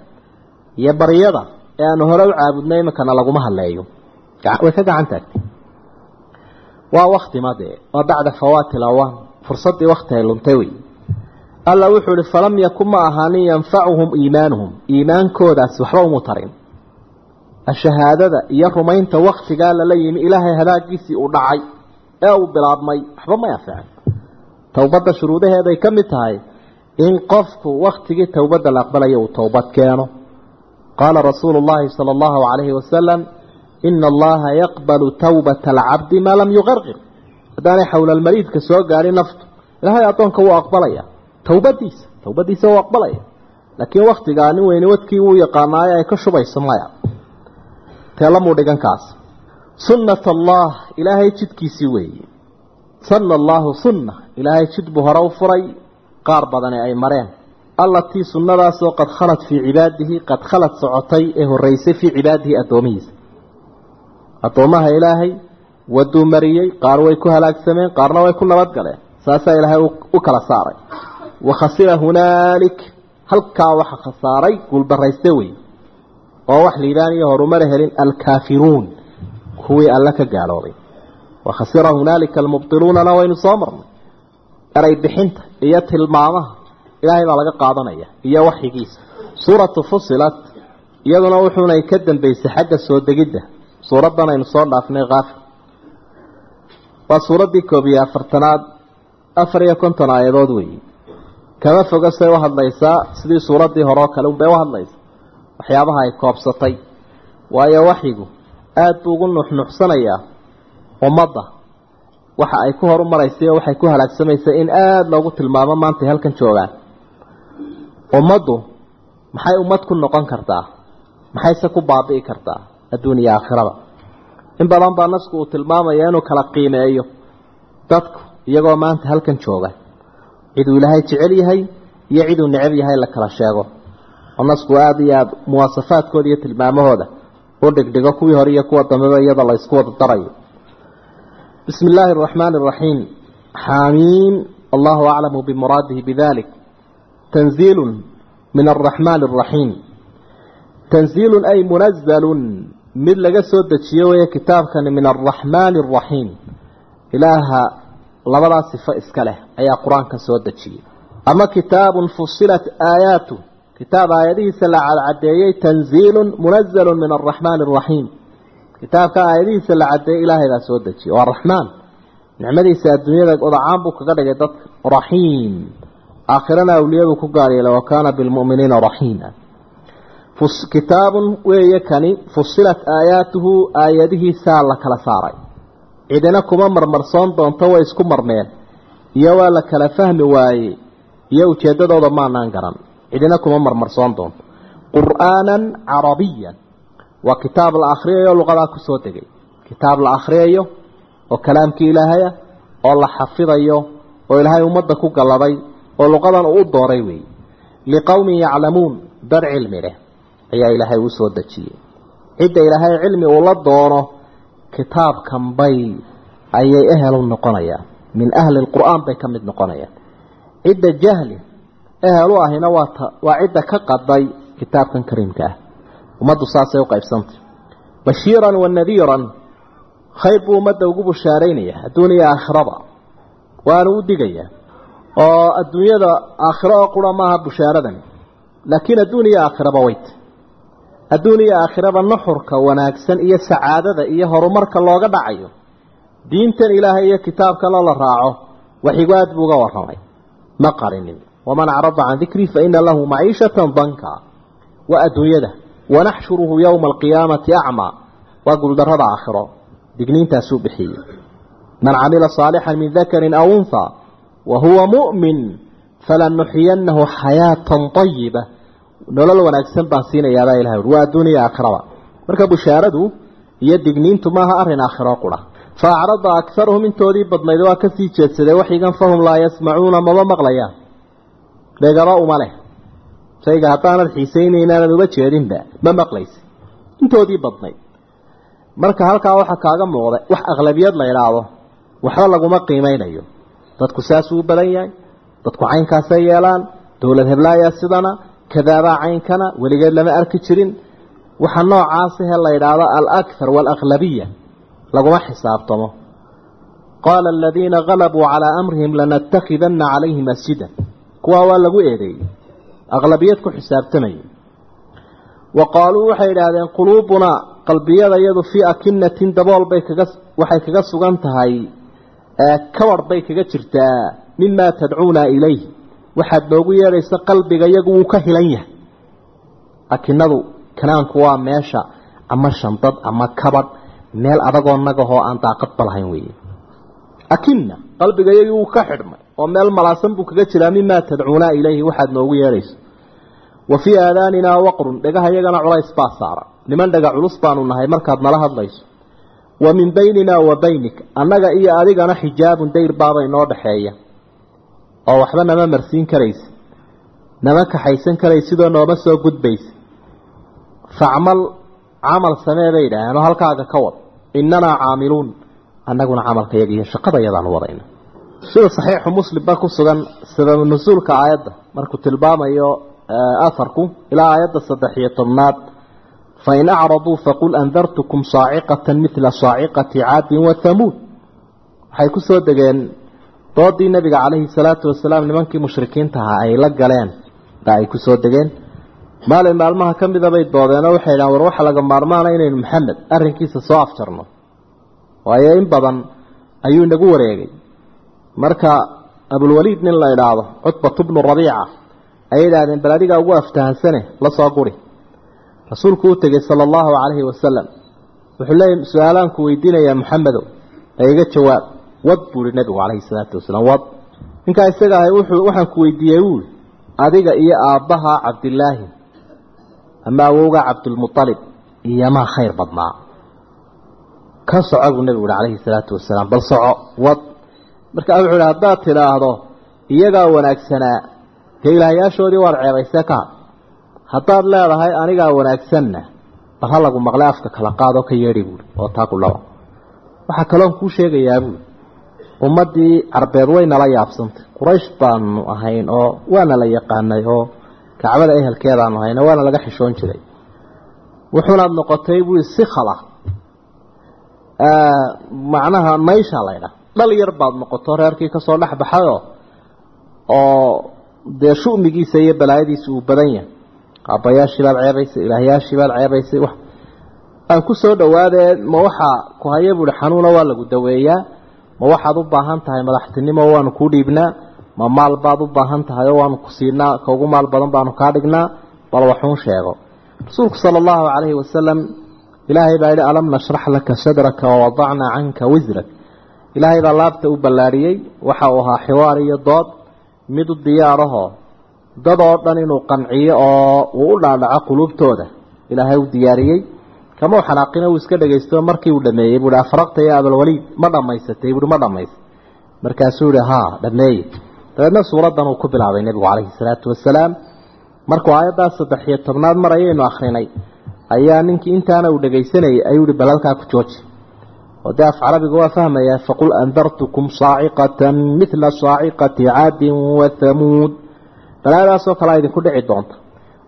iyo baryada ee aanu hore u caabudnay iminkana laguma hadleeyo. Way ka gacan taagtay waa wakti madee waa bacda fawaati lawaan fursaddii wakti ay luntay wey. Alla wuxuu ihi falam yakun ma ahaanin yanfacuhum iimaanuhum. Iimaankoodaasi waxba umu tarin. Ashahaadada iyo rumaynta waktigaa lala yimi ilaahay hadaagiisii uu dhacay ee uu bilaabmay waxba may anficin towbadda shuruudaheeday ka mid tahay in qofku waktigii towbadda la aqbalayo uu towbad keeno qaala rasuulu llaahi sala allahu calayhi wasalam ina allaha yaqbalu towbata alcabdi maa lam yuqarqir haddaanay xowlalmariidka soo gaadhin naftu ilaahay addoonka wuu aqbalaya towbadiisa towbadiisa wuu aqbalaya laakiin waktigaa nin weyni wadkii wuu yaqaanaayo ay ka shubayso maya teelamuu dhigankaas sunnat allah ilaahay jidkiisii weeye sanna allaahu sunna ilaahay jid buu hore u furay qaar badani ay mareen allatii sunnadaasoo qad khalad fii cibaadihi qad khalad socotay ee horeysay fii cibaadihi addoomihiisa. Addoommaha ilaahay waduu mariyey qaar way ku halaagsameen qaarna way ku nabadgaleen saasaa ilaahay u kala saaray. Wa khasira hunaalik halkaa waxa khasaaray guuldarayste wey oo wax liibaan iyo horumara helin alkaafiruun kuwii alle ka gaaloobay. Wa khasira hunaalika almubtiluunana waynu soo marnay. Eray bixinta iyo tilmaamaha ilaahay baa laga qaadanaya iyo waxyigiisa. Suuratu fusilat iyaduna wuxuunay ka dambeysay xagga soo degidda. Suuraddan aynu soo dhaafnay kaafir waa suuraddii koob iyo afartanaad afar iyo konton aayadood weeye kama foga say u hadlaysaa sidii suuraddii hore oo kale unbay u hadlaysa waxyaabaha ay koobsatay. Waayo waxyigu aada buu ugu nuxnuxsanayaa ummadda. Waxa ay ku horu maraysay oo waxay ku halaagsamaysa in aada loogu tilmaamo maantay halkan joogaan ummaddu maxay ummad ku noqon kartaa? Maxayse ku baabi'i kartaa adduun iyo aakhirada? In badan baa nasku uu tilmaamaya inuu kala qiimeeyo dadku iyagoo maanta halkan jooga. Ciduu ilaahay jecel yahay iyo ciduu necab yahay la kala sheego. Oo nasku aada iyo aada muwaasafaadkooda iyo tilmaamahooda u dhigdhigo kuwii hore iyo kuwa dambeba iyada la ysku wada darayo. Bismi illaahi araxmaani araxiim xaamiim allahu aclamu bimuraadihi bidalik tanziilun min alraxmaani araxiim tanziilun ay munazalun mid laga soo dejiyo weeye kitaabkani min alraxmaani araxiim ilaaha labadaa sifo iska leh ayaa qur'aanka soo dejiyey ama kitaabun fusilat aayaatu kitaab aayadihiisa la cadcadeeyey tanziilun munazalun min alraxmaani araxiim kitaabka aayadihiisa la cadeeyey ilaahay baa soo dejiyey waa raxmaan nicmadiisa adduunyada odacaan buu kaga dhigay dadka raxiim aakhirana awliyaduu ku gaaryeelay wa kaana bilmu'miniina raxiima kitaabun weeye kani fusilat aayaatuhu aayadihiisaa la kala saaray. Cidina kuma marmarsoon doonto way isku marmeen. Iyo waa la kala fahmi waayey. Iyo ujeeddadooda maanaan garan. Cidina kuma marmarsoon doonto. Qur'aanan carabiyan waa kitaab la akhriyayo luqadaa ku soo degay. Kitaab la akhriyayo oo kalaamkii ilaahaya oo la xafidayo oo ilaahay ummadda ku galladay oo luqadan uu u dooray weeye liqowmin yaclamuun dad cilmi leh ayaa ilaahay soo dejiyey. Cidda ilaahay cilmi uu la doono kitaabkan bay ayay ehel u noqonayaan. Min ahli lqur'aan bay ka mid noqonayaan. Cidda jahli ehel u ahina waa ta waa cidda ka qaday kitaabkan kariimka ah. Ummaddu saasay u qaybsantay bashiiran wa nadiiran khayr buu ummadda ugu bushaaraynaya adduuniya aakhiraba waanu u digayaa oo adduunyada aakhiro oo qura maaha bushaaradani laakiin adduuniya aakhiraba weyt adduuniya aakhiraba nuxurka wanaagsan iyo sacaadada iyo horumarka looga dhacayo. Diintan ilaahay iyo kitaabkanoo la raaco waxigu aad buu uga warramay. Ma qarinin. Waman acrada can dikrii fa ina lahu maciishatan danka. Waa adduunyada. Wanaxshuruhu yowma alqiyaamati acmaa waa guuldarrada aakhiro. Digniintaasuu bixiyey. Man camila saalixan min dakarin aw unhaa wa huwa mu'min falanuxiyanahu xayaatan ayiba nolol wanaagsan baan siinayaabaa ilahay waa adduuniya aakhiraba marka bushaaradu iyo digniintu maaha arrin aakhiro qura. Fa acrada akaruhum intoodii badnayd waa ka sii jeedsadee waxyigan fahum laa yasmacuuna maba maqlayaan. Dhegaba uma leh. Shayga haddaanad xiisaynayn aanad uga jeedinba ma maqlaysa intoodii badnayd. Marka halkaa waxaa kaaga muuqda wax aqlabiyad la idhaahdo waxba laguma qiimeynayo dadku saasuu u badan yahay. Dadku caynkaasay yeelaan. Dowlad heblaayaa sidana kadaabaa caynkana weligeed lama arki jirin. Waxa noocaasihe la yidhaahdo alakthar waalaqlabiya laguma xisaabtamo. Qaala aladiina galabuu calaa amrihim lanattakhidanna calayhi masjidan. Kuwaa waa lagu eedeeyey. Aqlabiyad ku xisaabtamayay wa qaaluu waxay idhaahdeen quluubunaa qalbiyada iyadu fii akinatin dabool bay kaga waxay kaga sugan tahay kabar bay kaga jirtaa mimaa tadcuuna ilayh. Waxaad noogu yeedhaysa qalbiga iyagu wuu ka hilan yahay. Akinadu kanaanku waa meesha ama shandad ama kabadh meel adagoo nagahoo aan daaqadba lahayn weeye. Akina qalbiga iyagii wuu ka xidhmay oo meel malaasan buu kaga jiraa mimaa tadcuuna ilayhi waxaad noogu yeedhayso wa fii aadaaninaa waqrun dhegaha iyagana culays baa saara. Niman dhega culus baanu nahay markaad nala hadlayso wa min bayninaa wa baynik. Annaga iyo adigana xijaabun dayr baaba inoo dhaxeeya oo waxba nama marsiin karaysa nama kaxaysan karaysa sidoo nooma soo gudbaysa facmal camal samee bay yidhaaheen oo halkaaga ka wad. Innanaa caamiluun. Annaguna camalka yaga iyo shaqada yadaanu wadayna sida saxiixu muslim ba ku sugan sabab nusuulka aayadda. Markuu tilmaamayo aharku ilaa aayadda saddex iyo tobnaad fain acraduu faqul andartukum saaciqatan midla saaciqati caadin wa hamuud waxay ku soo degeen doodii nabiga calayhi salaatu wasalaam nimankii mushrikiinta ahaa ay la galeen ba ay ku soo degeen maalin maalmaha ka mida bay doodeenoo waxay idhahan war waxa laga maarmaana inaynu maxamed arrinkiisa soo afjarno waayo in badan ayuu inagu wareegay marka abulwaliid nin la idhaahdo cutbatu bnu rabiica ayay idhahdeen bal adigaa ugu aftahansane la soo guri rasuulku u tegey sala allahu calayhi wasalam wuxuu leeyay su'aalaanku weydiinayaa maxamedow ee iga jawaab wad buu ihi nabigu calayhi salaatu wasalaam wad. Ninkaa isaga ahay wuxuu waxaan ku weydiiyey buui adiga iyo aabbaha cabdilaahi ama awowga cabdulmualib iyomaa khayr badnaa. Ka soco buu nabigu uhi calayhi salaatu wasalaam bal soco wad. Markaa wuxuu ihi haddaad tidhaahdo iyagaa wanaagsanaa dee ilaahyaashoodii waad ceebaysee ka had haddaad leedahay anigaa wanaagsanna bal ha lagu maqlay afka kala qaadoo ka yeedhi buui oo taa ku laba waxaa kaloon kuu sheegayaa buui ummaddii carbeed way nala yaabsantay. Quraysh baanu ahayn oo waana la yaqaanay oo kacbada ehelkeedaanu ahayn oo waana laga xishoon jiray. Wuxuunaad noqotay buui si khala. Macnaha maysha laydha dhal yar baad noqoto reerkii ka soo dhex baxayoo oo dee shumigiisa iyo balaayadiisa uu badan yahay aabbayaashii baad ceebaysay ilaahyaashii baad ceebaysay aan ku soo dhawaadee ma waxaa ku haya buuhi xanuuna waa lagu daweeyaa ma waxaad u baahan tahay madaxtinimo waanu kuu dhiibnaa ma maal baad u baahan tahay oo waanu ku siinaa ka maal badan baanu kaa dhignaa bal waxuun sheego. Rasuulku sala allahu calayhi wasalam ilaahay baa yidhi alam nashrax laka sadraka wawadacnaa canka wisrak ilaahay baa laabta u ballaadhiyey waxa uu ahaa xiwaar iyo dood mid u diyaarahoo dad oo dhan inuu qanciyo oo uu u dhaadhaco quluubtooda. Ilaahay u diyaariyey. Kama xanaaqina uu iska dhagaysto markii uu dhameeyey. Buuhi afaraqta ya abalwaliid ma dhammaysatay. Buuhi ma dhammaysay markaasuu yihi haa dhameeye dabeedna suuraddan uu ku bilaabay nebigu calayhi salaatu wasalaam markuu aayaddaas saddex iyo tobnaad mar ayaynu akrinay ayaa ninkii intaana uu dhagaysanayay ayuu yihi bal halkaa ku jooji. Oo dee af carabiga waa fahmayaa faqul andartukum saaciqatan midla saaciqati caadin wa hamuud balaadaasoo kalea idinku dhici doonta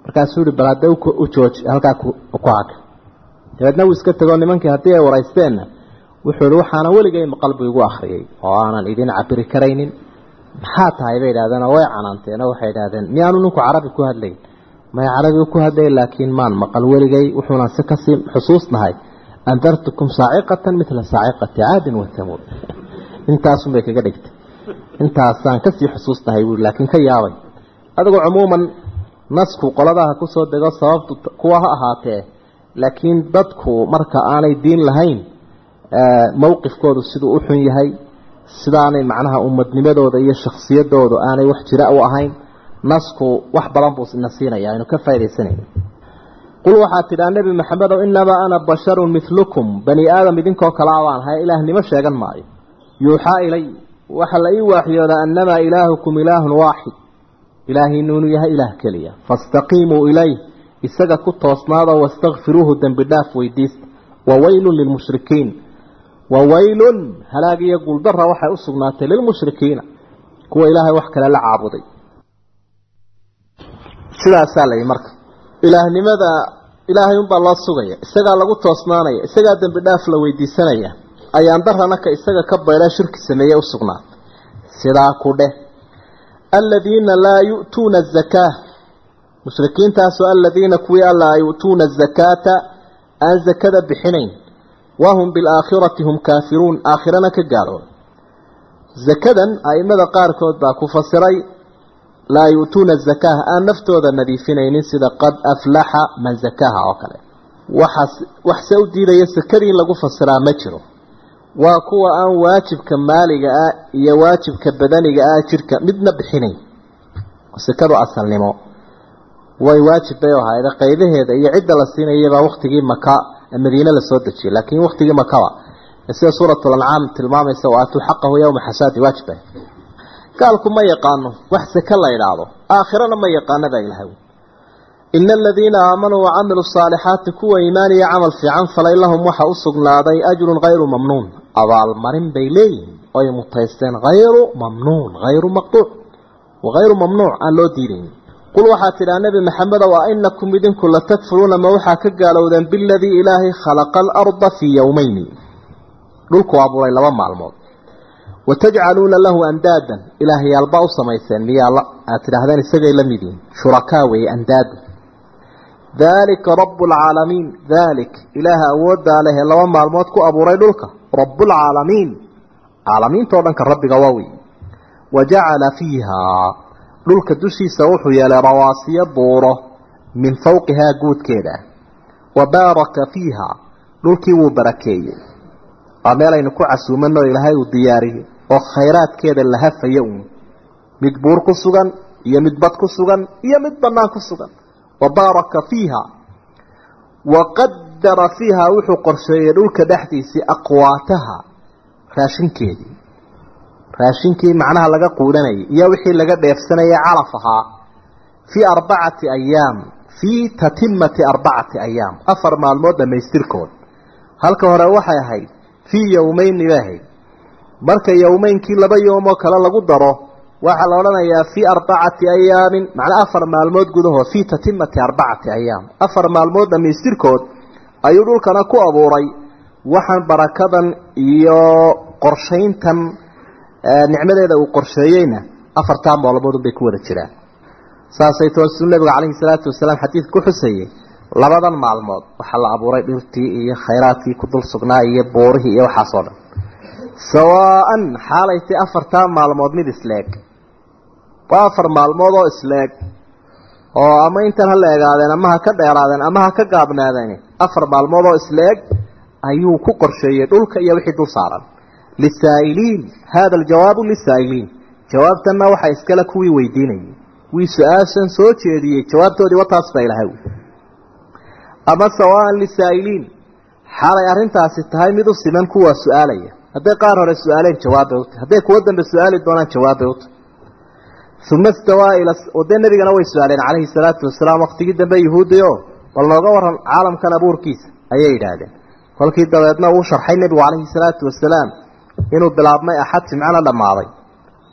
markaasuu yihi bal hadda u jooji halkaa ku haka dabeedna wuu iska tegoo nimankii haddii ay waraysteenna wuxuu yihi waxaana weligay qalbi igu akhriyey oo aanan idin cabiri karaynin. Maxaa tahay bay idhahdeen oo way canaanteen oo waxay idhahdeen miyaanu ninku carabi ku hadlayn? May carabi ku hadlay laakiin maan maqal weligay wuxuunan si ka sii xusuusnahay andartukum saaciqatan midla saaciqati caadin wa hamuud [LAUGHS] intaasun bay kaga dhigtay. Intaasaan ka sii xusuusnahay buui laakiin ka yaabay adigu cumuuman nasku qoladaha ku soo dego sababtu kuwa ha ahaatee laakiin dadku marka aanay diin lahayn mowqifkoodu siduu u xun yahay sidaanay macnaha ummadnimadooda iyo shaksiyadoodu aanay wax jira u ahayn nasku wax badan buu ina siinaya aynu ka faa'idaysanayna qul waxaad tidhaa nebi maxamedow inamaa ana basharun milukum bani aadam idinkoo kale abaan hay ilaahnimo sheegan maayo? Yuuxaa ilay waxaa la ii waaxyoodaa annamaa ilaahukum ilaahun waaxid ilaahiinu inuu yahay ilaah keliya. Faاstaqiimuu ilayh isaga ku toosnaada wastakfiruuhu dembi dhaaf weydiista wawaylun lilmushrikiin wawaylun halaag iyo guuldara waxay u sugnaatay lilmushrikiina kuwa ilaahay wax kale la caabuday. Sidaasaa la yidhi marka ilaahnimada ilaahay unbaa loo sugaya. Isagaa lagu toosnaanaya isagaa dembi dhaaf la weydiisanaya ayaan darana ka isaga ka bayla shirki sameeye u sugnaatay. Sidaa ku dheh aladiina laa yu'tuuna azakaa mushrikiintaasoo aladiina kuwii a laa yu'tuuna azakaata aan zakada bixinayn. Wahum bilaakhirati hum kaafiruun aakhirana ka gaalooba zakadan aimada qaarkood baa ku fasiray laa yu'tuuna zakaa aan naftooda nadiifinaynin sida qad aflaxa man zakaaha oo kale. Waxaas waxse u diidaya sakadii in lagu fasiraa ma jiro waa kuwa aan waajibka maaliga ah iyo waajibka badaniga ah jirka midna bixinayn sakadu asalnimo. Way waajib bay ahaayde qaydaheeda iyo cidda la siinayabaa waktigii maka madiine la soo dejiyay. Laakiin waktigii makaba sida suuratu lancaam tilmaamaysa oo aatuu xaqahu yowma xasaadi waajib gaalku ma yaqaano wax sake la idhaahdo aakhirana ma yaqaano baa ilahay ina aladiina aamanuu wacamiluu saalixaati kuwa iimaan iyo camal fiican falay lahum waxa u sugnaaday ajrun hayru mamnuun abaalmarin bay leeyihiin oy mutaysteen hayru mamnuun hayru maqduuc wahayru mamnuuc aan loo diidayn qul waxaad tidhaa nebi maxamedow a inakum idinku latakfuruuna ma waxaa ka gaalowdeen biladii ilaahay khalaqa alarda fii yowmeyni dhulku abuuray laba maalmood watajcaluuna lahu andaadan ilaahyaalbaa u samayseen miyaa aad tidhaahdeen isagay la mid yihiin shurakaa weeye andaadan daalika rabu lcaalamiin daalik ilaaha awooddaa leh ee laba maalmood ku abuuray dhulka. Rabbulcaalamiin caalamiintao dhanka rabbiga waa wey wa jacala fiihaa dhulka dushiisa wuxuu yeelay rawaasiyo buuro min fawqihaa guudkeeda. Wa baaraka fiiha. Dhulkii wuu barakeeyey. Waa meel aynu ku casuumanoo ilaahay uu diyaariyey oo khayraadkeeda la hafayo uun. Mid buur ku sugan iyo mid bad ku sugan iyo mid bannaan ku sugan wa baaraka fiiha. Wa qadara fiiha wuxuu qorsheeyey dhulka dhexdiisii aqwaataha raashinkeedii. Raashinkii macnaha laga quudanayay iyo wixii laga dheefsanayay calaf ahaa fii arbacati ayaam fii tatimati arbacati ayaam afar maalmood dhammaystirkood. Halka hore waxay ahayd fii yowmeyni bay ahayd. Marka yowmeynkii laba yoomoo kale lagu daro waxaa la odhanayaa fii arbacati ayaamin macnaa afar maalmood gudahood fii tatimati arbacati ayaam afar maalmood dhammaystirkood ayuu dhulkana ku abuuray. Waxaan barakadan iyo qorshayntan nicmadeeda uu qorsheeyeyna afartaa maalmoodun bay ku wada jiraan. Saasay toosu nabiga calayhi salaatu wasalaam xadiidka ku xusayey labadan maalmood waxaa la abuuray dhirtii iyo khayraadkii ku dul sugnaa iyo buurihii iyo waxaasoo dhan. Sawaa-an xaalay tay afartaa maalmood mid isleeg waa afar maalmood oo isleeg oo ama intan ha la egaadeen ama ha ka dheeraadeen ama ha ka gaabnaadeen afar maalmood oo isleeg ayuu ku qorsheeyey dhulka iyo wixii dul saaran. Lisaa'iliin hada aljawaabu lisaa'iliin. Jawaabtanna waxaa iskale kuwii weydiinayay wii su'aashan soo jeediyey jawaabtoodii wataas baa ilahay ama sawaan lisaa'iliin. Xaalay arrintaasi tahay mid u siman kuwaa su'aalaya. Hadday qaar hore su'aaleen jawaabbay uta hadday kuwo dambe su'aali doonaan jawaabbay uta uma stawaa ila dee nebigana way su'aaleen calayhi salaatu wasalaam waqtigii dambe yuhuudi o bal nooga waran caalamkan abuurkiisa ayay yidhaahdeen kolkii dabeedna uu sharxay nebigu calayhi salaatu wasalaam inuu bilaabmay axad jimcana dhammaaday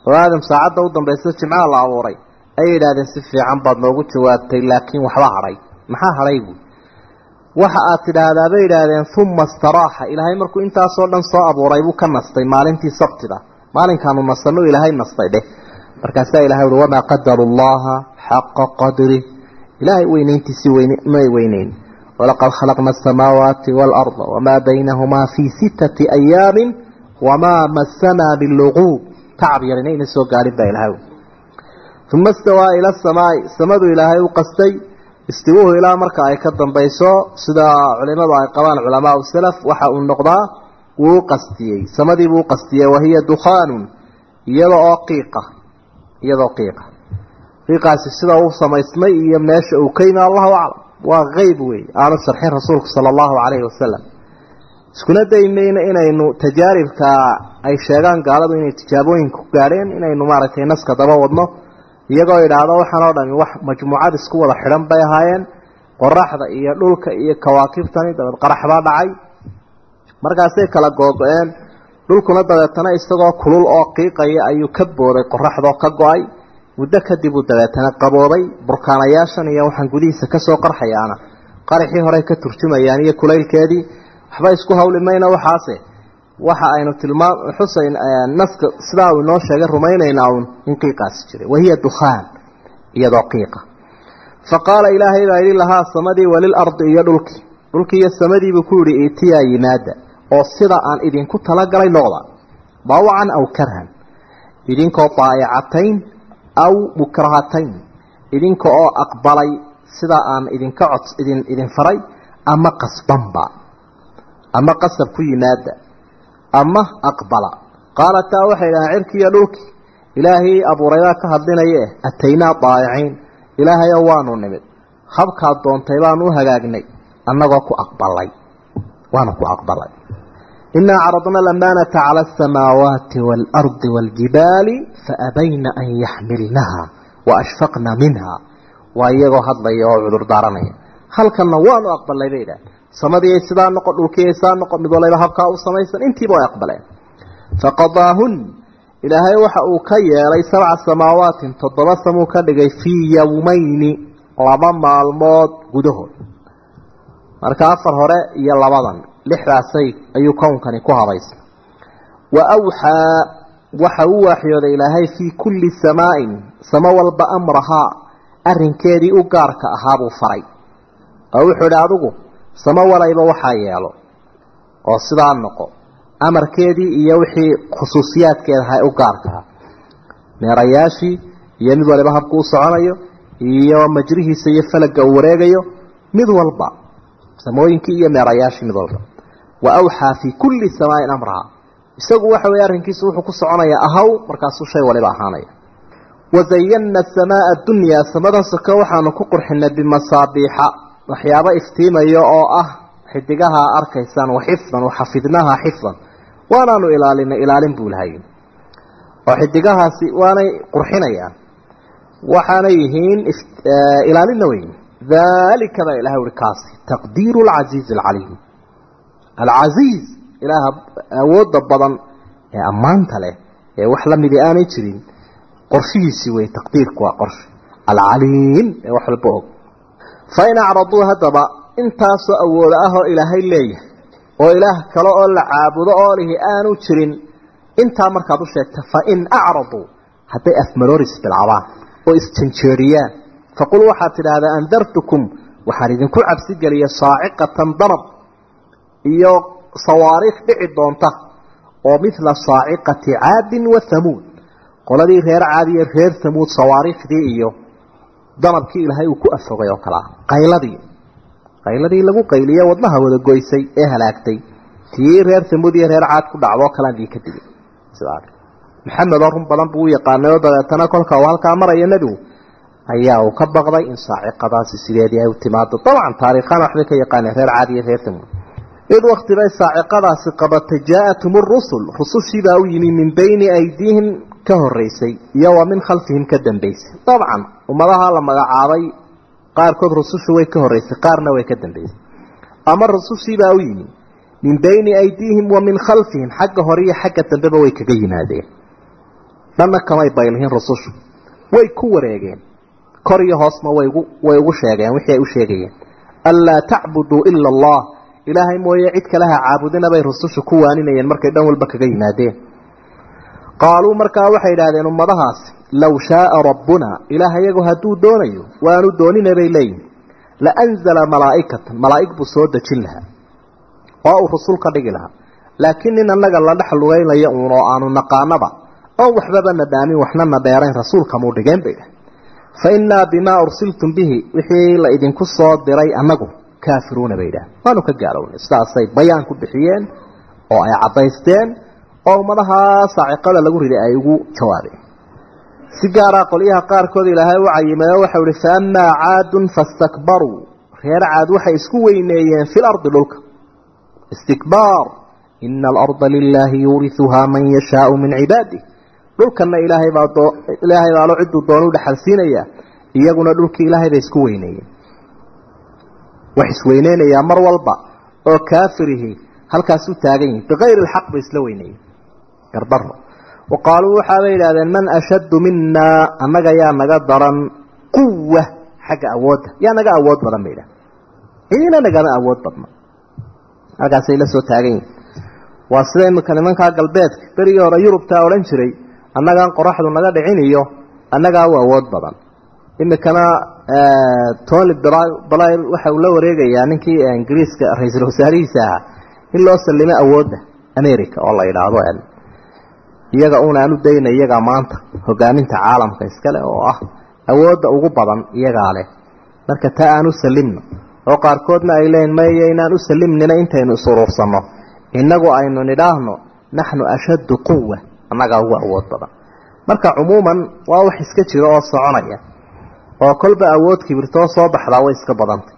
oo aadam saacadda u dambaysa jimcaha la abuuray ayay yidhahdeen si fiican baad noogu jawaabtay laakiin waxba hadhay maxaa hadhay buui waxa aad tidhaahdaa bay yidhaahdeen uma istaraaxa ilaahay markuu intaasoo dhan soo abuuray buu ka nastay maalintii sabtida maalinkaanu nasano ilaahay nastay dheh markaasaa ilahay uhi wamaa qadaru llaha xaqa qadri. Ilaahay weynayntiisii may weyneyn. Walaqad khalaqna asamaawaati waalarda wamaa baynahumaa fii sittati ayaamin wamaa masanaa biluquub tacab yarina ina soo gaadhin baa ilahay uma istawaa ila asamaai samadu ilaahay u qastay. Istiwuhu ilaa marka ay ka dambayso sida culimadu ay qabaan culamaau salaf waxa uu noqdaa wuu qastiyey. Samadii buu qastiyey wahiya dukhaanun iyada oo qiiqa iyadoo qiiqa. Qiiqaasi sida uu samaysmay iyo meesha uu ka yimi allahu aclam waa qeyb wey aanu sharxin rasuulku sala allahu calayhi wasalam iskuna daymayna inaynu tajaaribka ay sheegaan gaaladu inay tijaabooyinka ku gaadheen inaynu maaragtay naska daba wadno iyagoo idhaahdo waxaan oo dhami wax majmuucad isku wada xidhan bay ahaayeen qoraxda iyo dhulka iyo kawaakibtani dabeed qarax baa dhacay. Markaasay kala googo-een dhulkuna dabeetana isagoo kulul oo qiiqaya ayuu ka booday qoraxdoo ka go'ay. Muddo kadib uu dabeetana qaboobay burkaanayaashan iyo waxaan gudihiisa ka soo qarxayaana. Qaraxii horey ka turjumayaan iyo kulaylkeedii waxba isku hawli mayna waxaase. Waxa aynu tilmaam xusayn naska sidaa uu inoo sheegay rumaynaynaa uun in qiiqaasi jiray. Wahiya dukhaan iyadoo qiiqa. Fa qaala ilaahay baa yidhi lahaa samadii walilardi iyo dhulkii dhulkii iyo samadiibuu ku yidhi itiyaa yimaada oo sida aan idinku talagalay noqda dawacan aw karhan. Idinkoo daa'icatayn aw mukrahatayn idinka oo aqbalay sida aan idinka cod idin idin faray ama qasbanba. Ama qasab ku yimaada. Ama aqbala. Qaalataa waxay dhahaan cirkii iyo dhulkii. Ilaahay abuuraydaa ka hadlinaya eh ataynaa daa'iciin ilaahayo waanu nimid. Habkaad doontay baanu u hagaagnay. Annagoo ku aqbalay. Waanu ku aqbalay inaa caradna alamaanata cala asamaawaati waalardi waaljibaali faabayna an yaxmilnaha waashfaqna minha waa iyagoo hadlaya oo cudur daaranaya halkanna waanu aqbalnay bay idhaah samadii sidaa noqon dhulkii sidaa noqon mid waliba habkaa u samaysan intiiba way aqbaleen faqadaahun ilaahay waxa uu ka yeelay sabca samaawaatin toddoba samuu ka dhigay fii yowmayni laba maalmood gudahood lixdaasay ayuu kownkani ku habaysay wa awxaa waxa uu waaxyooday ilaahay fii kulli samaain samo walba amrahaa arrinkeedii u gaarka ahaabuu faray. Oo wuxuu idhi adigu samo walayba waxaa yeelo oo sidaa noqo amarkeedii iyo wixii khusuusiyaadkeeda ahay u gaarkaa meerayaashii iyo mid waliba habku u soconayo iyo majrihiisa iyo falaga uu wareegayo mid walba samooyinkii iyo meerayaashii mid walba wa awxaa fii kulli samaain amraha isagu waxa weeye arrinkiisu wuxuu ku soconayaa ahaw markaasuu shay waliba ahaanaya. Wazayana asamaa adunyaa samadan soko waxaanu ku qurxinay bimasaabiixa. Waxyaabo iftiimaya oo ah xidigaha arkaysaan waxifdan waxafidnaha xifdan. Waanaanu ilaalinay ilaalin buu lahay. Oo xidigahaasi waanay qurxinayaan. Waxaanay yihiin ilaalinna weyn. Dalika baa ilahay uri kaasi taqdiiru lcasiizi alcaliim alcasiiz ilaaha awoodda badan ee ammaanta leh ee wax la aanay jirin qorshihiisii wey taqdiirku waa qorshi alcaliim ee wax walba og. Fain acraduu haddaba intaasoo awooda ah oo ilaahay leeyahay oo ilaah kale oo la caabudo oo aanu jirin intaa markaad u sheegta fain acraduu hadday afmarooris bilcabaan oo isjanjeeriyaan. Faqul waxaad tidhaahdaa andartukum waxaan idinku cabsigeliya saaciqatan danab iyo sawaariikh dhici doonta oo midla saaciqati caadin wa hamuud qoladii reer caadi iyo reer hamuud sawaariikhdii iyo danabkii ilaahay uu ku afogay oo kale ah qayladii qayladii lagu qayliye wadnaha wada goysay ee halaagtay. Tii reer hamuud iyo reer caad ku dhacdoo kalean dii ka digay sidaa maxamed oo run badan buu u yaqaanay oo dabeetana kolka uu halkaa maraya nebigu ayaa uu ka baqday in saaciqadaasi sideedii ay u timaado. Dabcan taariikhaan waxbay ka yaqaaneen reer caad iyo reer hamuud id wakti bay saaciqadaasi qabatay jaa-atum rusul rusushiibaa u yimi min bayni aydiihim ka horeysay iyo wa min khalfihim ka dambeysay dabcan ummadaha la magacaabay qaarkood rusushu way ka horeysay qaarna way ka dambeysay ama rusushiibaa u yimi min bayni aydiihim wa min khalfihim xagga hore iyo xagga dambeba way kaga yimaadeen. Dhanna kamay baylihin rusushu. Way ku wareegeen. Kor iyo hoosma waygu way ugu sheegeen wixii ay u sheegayeen. Anlaa tacbuduu ila allah ilaahay mooye cid kale ha caabudina bay rusushu ku waaninayeen markay dhan walba kaga yimaadeen. Qaaluu markaa waxay idhaahdeen ummadahaasi low shaaa rabbuna ilaah iyagu hadduu doonayo waanu doonina bay leeyihiin laanzala malaa'ikatan malaa'ig buu soo dejin lahaa oo uu rusul ka dhigi lahaa. Laakiin nin annaga la dhex lugaynayo uun oo aanu naqaanaba oon waxbaba na dhaamin waxna na dheerayn rasuulkamuu dhigeen bay dhah fa innaa bimaa ursiltum bihi wixii la idinku soo diray annagu kaafiruuna bay idhaah waanu ka gaalownay sidaasay bayaan ku bixiyeen oo ay caddaysteen oo ummadaha saaciqada lagu riday ay ugu jawaabeen. Si gaaraa qolyaha qaarkood ilaahay u cayimay oo waxau ihi fa amaa caadun fastakbaruu. Reer caad waxay isku weyneeyeen fi lardi dhulka. Istikbaar. Ina alarda lilaahi yuuriuhaa man yashaau min cibaadih dhulkana ilaahay baa baalo ciduu doonu dhexalsiinayaa iyaguna dhulkii ilaahay bay isku weyneeyeen wax isweyneynayaa mar walba oo kaafirihi halkaas u taagan yihiin bikayri lxaq bay isla weyneeyeen. Gardaro wa qaaluu waxaabay yidhahdeen man ashaddu minaa annaga yaa naga daran quwa xagga awoodda yaa naga awood badan bay yidhahdeen cidina nagama awood badna. Halkaasay la soo taagan yihiin waa sida imika nimankaa galbeedka berigii hore yurubtaa odhan jiray annagaan qoraxdu naga dhicin iyo annagaa u awood badan imikana tony blyr waxa uu la wareegayaa ninkii ingiriiska ra'iisul wasaarihiisa ahaa in loo salimo awoodda america oo la yidhaahdo iyaga una aan u dayna iyagaa maanta hogaaminta caalamka iskale oo ah awoodda ugu badan iyagaa leh. Marka taa aan u salimno oo qaarkoodna ay leeyiin maya inaan u salimnina intaynu isuruursanno innagu aynu nidhaahno naxnu ashaddu quwa annagaa ugu awood badan. Marka cumuuman waa wax iska jiro oo soconaya oo kolba awood kibirtoo soo baxdaa way iska badantay.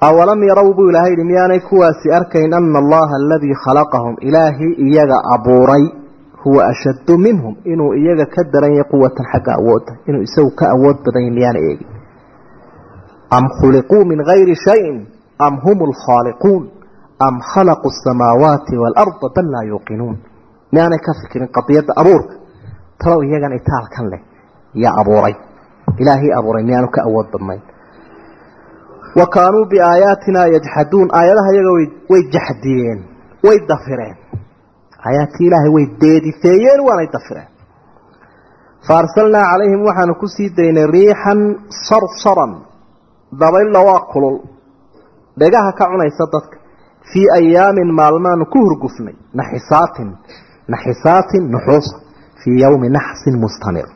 Awalam yarow buu ilaahay yidhi miyaanay kuwaasi arkayn ana allaha aladii khalaqahum? Ilaahii iyaga abuuray huwa ashaddu minhum. Inuu iyaga ka daran yahay quwatan xagga awoodda inuu isagu ka awood badan yahy miyaana eegin am khuliquu min gayri shayin? Am hum lkhaaliquun am khalaquu asamaawaati waalarda bal laa yuuqinuun? Miyaanay ka fikirin qadiyadda abuurka? Talow iyagan itaalkan leh yaa abuuray ilaahii abuuray miyaanu ka awood badnayn? Wa kaanuu biaayaatina yajxaduun aayadaha iyaga way jaxdiyeen way dafireen. Aayaadkii ilaahay way deedifeeyeen waanay dafireen. Fa arsalnaa calayhim waxaanu ku sii daynay riixan sarsaran dabaylla waa kulul. Dhegaha ka cunaysa dadka. Fii ayaamin maalmaanu ku hurgufnay naxisaatin naxisaatin nuxuusa. Fii yowmi naxsin mustamir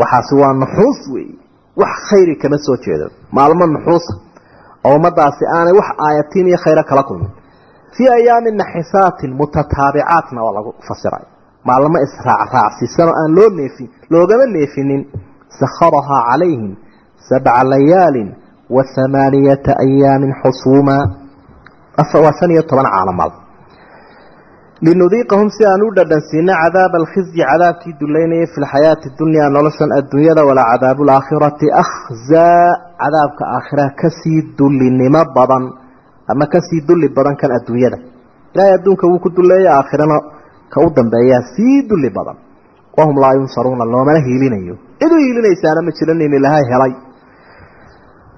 waxaasi waa nuxuus weeye wax khayri kama soo jeedo. Maalmo nuxuusa oo ummadaasi aanay wax aayatiin iyo khayro kala kulmin. Fii ayaamin naxisaatin mutataabicaatna waa lagu fasiray maalmo israacraacsiisanoo aan loo neefin loogama neefinin. Sakharahaa calayhim sabca layaalin wa hamaaniyata ayaamin xusuuma waa shan iyo toban caalamal linudiiqahum si aan u dhadhansiino cadaaba alkhizyi cadaabkii duleynayay fi lxayaati dunyaa noloshan adduunyada walaa cadaabu laakhirati akhzaa cadaabka aakhira ka sii dullinimo badan ama ka sii dulli badan kan adduunyada. Ilaahay adduunka wuu ku duleeyay aakhirana ka u dambeeyaa sii dulli badan. Wahum laa yunsaruuna loomana hiilinayo. Cid u hiilinaysaana ma jiran in helay.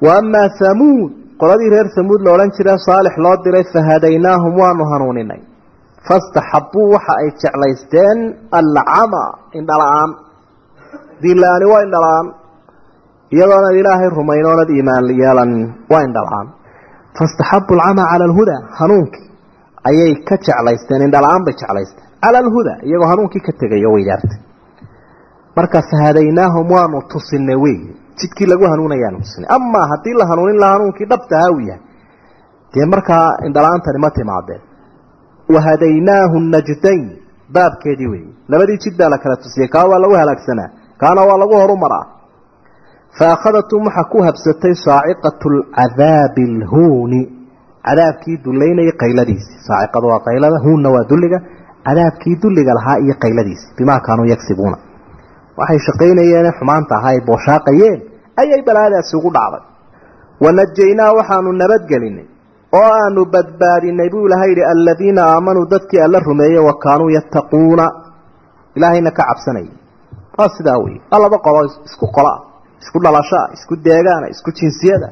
Wa amaa hamuud qoladii reer hamuud la odhan jira saalix loo diray fahadaynaahum waanu hanuuninay fastaxabuu waxa ay jeclaysteen alcama indhala-aan diinla-aani waa indhala-aan iyadoonad ilaahay rumayn iimaan yeelanin waa indhala-aan fastaxabu alcama cala alhudaa hanuunkii ayay ka jeclaysteen indhala-aan bay jeclaysteen cala alhudaa iyagoo hanuunkii ka tegayo weydaartay marka fahadaynaahum waanu tusinay wey jidkii lagu hanuunayaanu tusinay amaa haddii la hanuunin laha hanuunkii dhabtaha u yahay dee markaa indhala-aantani ma timaadeen wahadaynaahu najdayn baabkeedii weeye labadii jid baa la kala tusiyey kaa waa lagu halaagsanaa kaana waa lagu horumaraa fa akhadatum waxaa ku habsatay saaciqatu lcadaabi alhuuni cadaabkii dullaynayay qayladiisii saaciqadu waa qaylada huunna waa dulliga cadaabkii dulliga lahaa iyo qayladiisii bimaa kaanuu yagsibuuna waxay shaqaynayeen xumaanta ahaa ay booshaaqayeen ayay balaadaasi ugu dhacday wanajaynaa waxaanu nabadgelinay oo aanu badbaadinay buu ilahay yidhi aladiina aamanuu dadkii alla rumeeyey wa kaanuu yattaquuna. Ilaahayna ka cabsanayay waa sidaa wey waa laba qolo isku qolaa isku dhalashaa isku deegaana isku jinsiyada.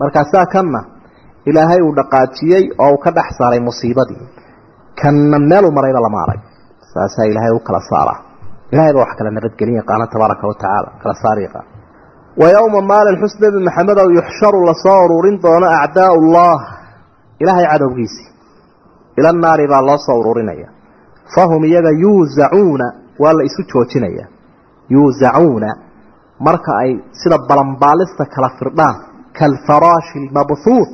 Markaasaa kanna ilaahay uu dhaqaajiyey oo uu ka dhex saaray musiibadii. Kanna meeluu marayba lama arag saasaa ilaahay u kala saaraa ilahay baa wax kala nabadgelin yaqaana tabaaraka wa tacaala kala saar yaqaan wa yowma maalin xus nebi maxamed ow yuxsharu la soo ururin doono acdaau ullah ilaahay cadowgiisii ila naari baa loo soo ururinaya. Fahum iyaga yuuzacuuna waa la isu joojinaya. Yuuzacuuna marka ay sida balanbaalista kala firdhaan kalfaraashi lmabhuuth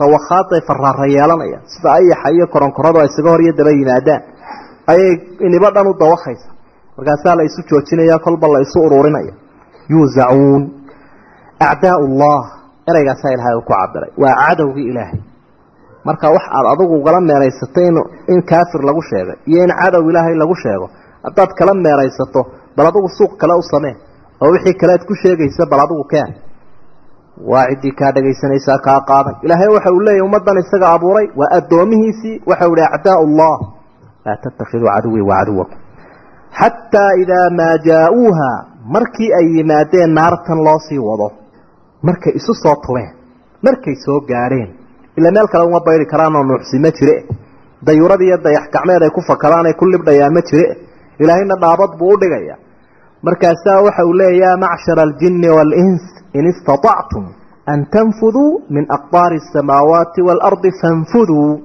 dawakhaadday faraara yeelanayaan. Sida ayaxa iyo koronkoradu ay isaga hor daba yimaadaan. Ayay inibo dhan u dawakaysa markaasaa la isu joojinaya kolba la isu ururinaya. Yuuzacuun acdaa ullah ereygaasaa ilaahay uu ku cabiray waa cadowgii ilaahay marka wax aad adugu ugala meeraysatay in kaafir lagu sheegay iyo in cadow ilaahay lagu sheego haddaad kala meeraysato bal adugu suuq kale u samee oo wixii kalead ku sheegaysa bal adugu keen. Waa ciddii kaa dhagaysanaysaa kaa qaadan ilaahay waxa uu leeyahy ummaddan isaga abuuray waa addoomihiisii waxau ihi acdaa allah laa tattakhiduu caduwii wa caduwakum. Xataa idaa maa jaa-uuha markii ay yimaadeen naartan loo sii wado markay isu soo tubeen markay soo gaadheen ila meel kale uma bayri karaanoo nuuxsi ma jire. Dayuurad iyo dayax gacmeed ay ku fakadaan ay ku libdhayaan ma jire. Ilaahayna dhaabad buu u dhigaya. Markaasaa waxa uu leeya yaa macshara aljinni waalins in istatactum an tanfuduu min aqdaari asamaawaati waalardi fanfuduu.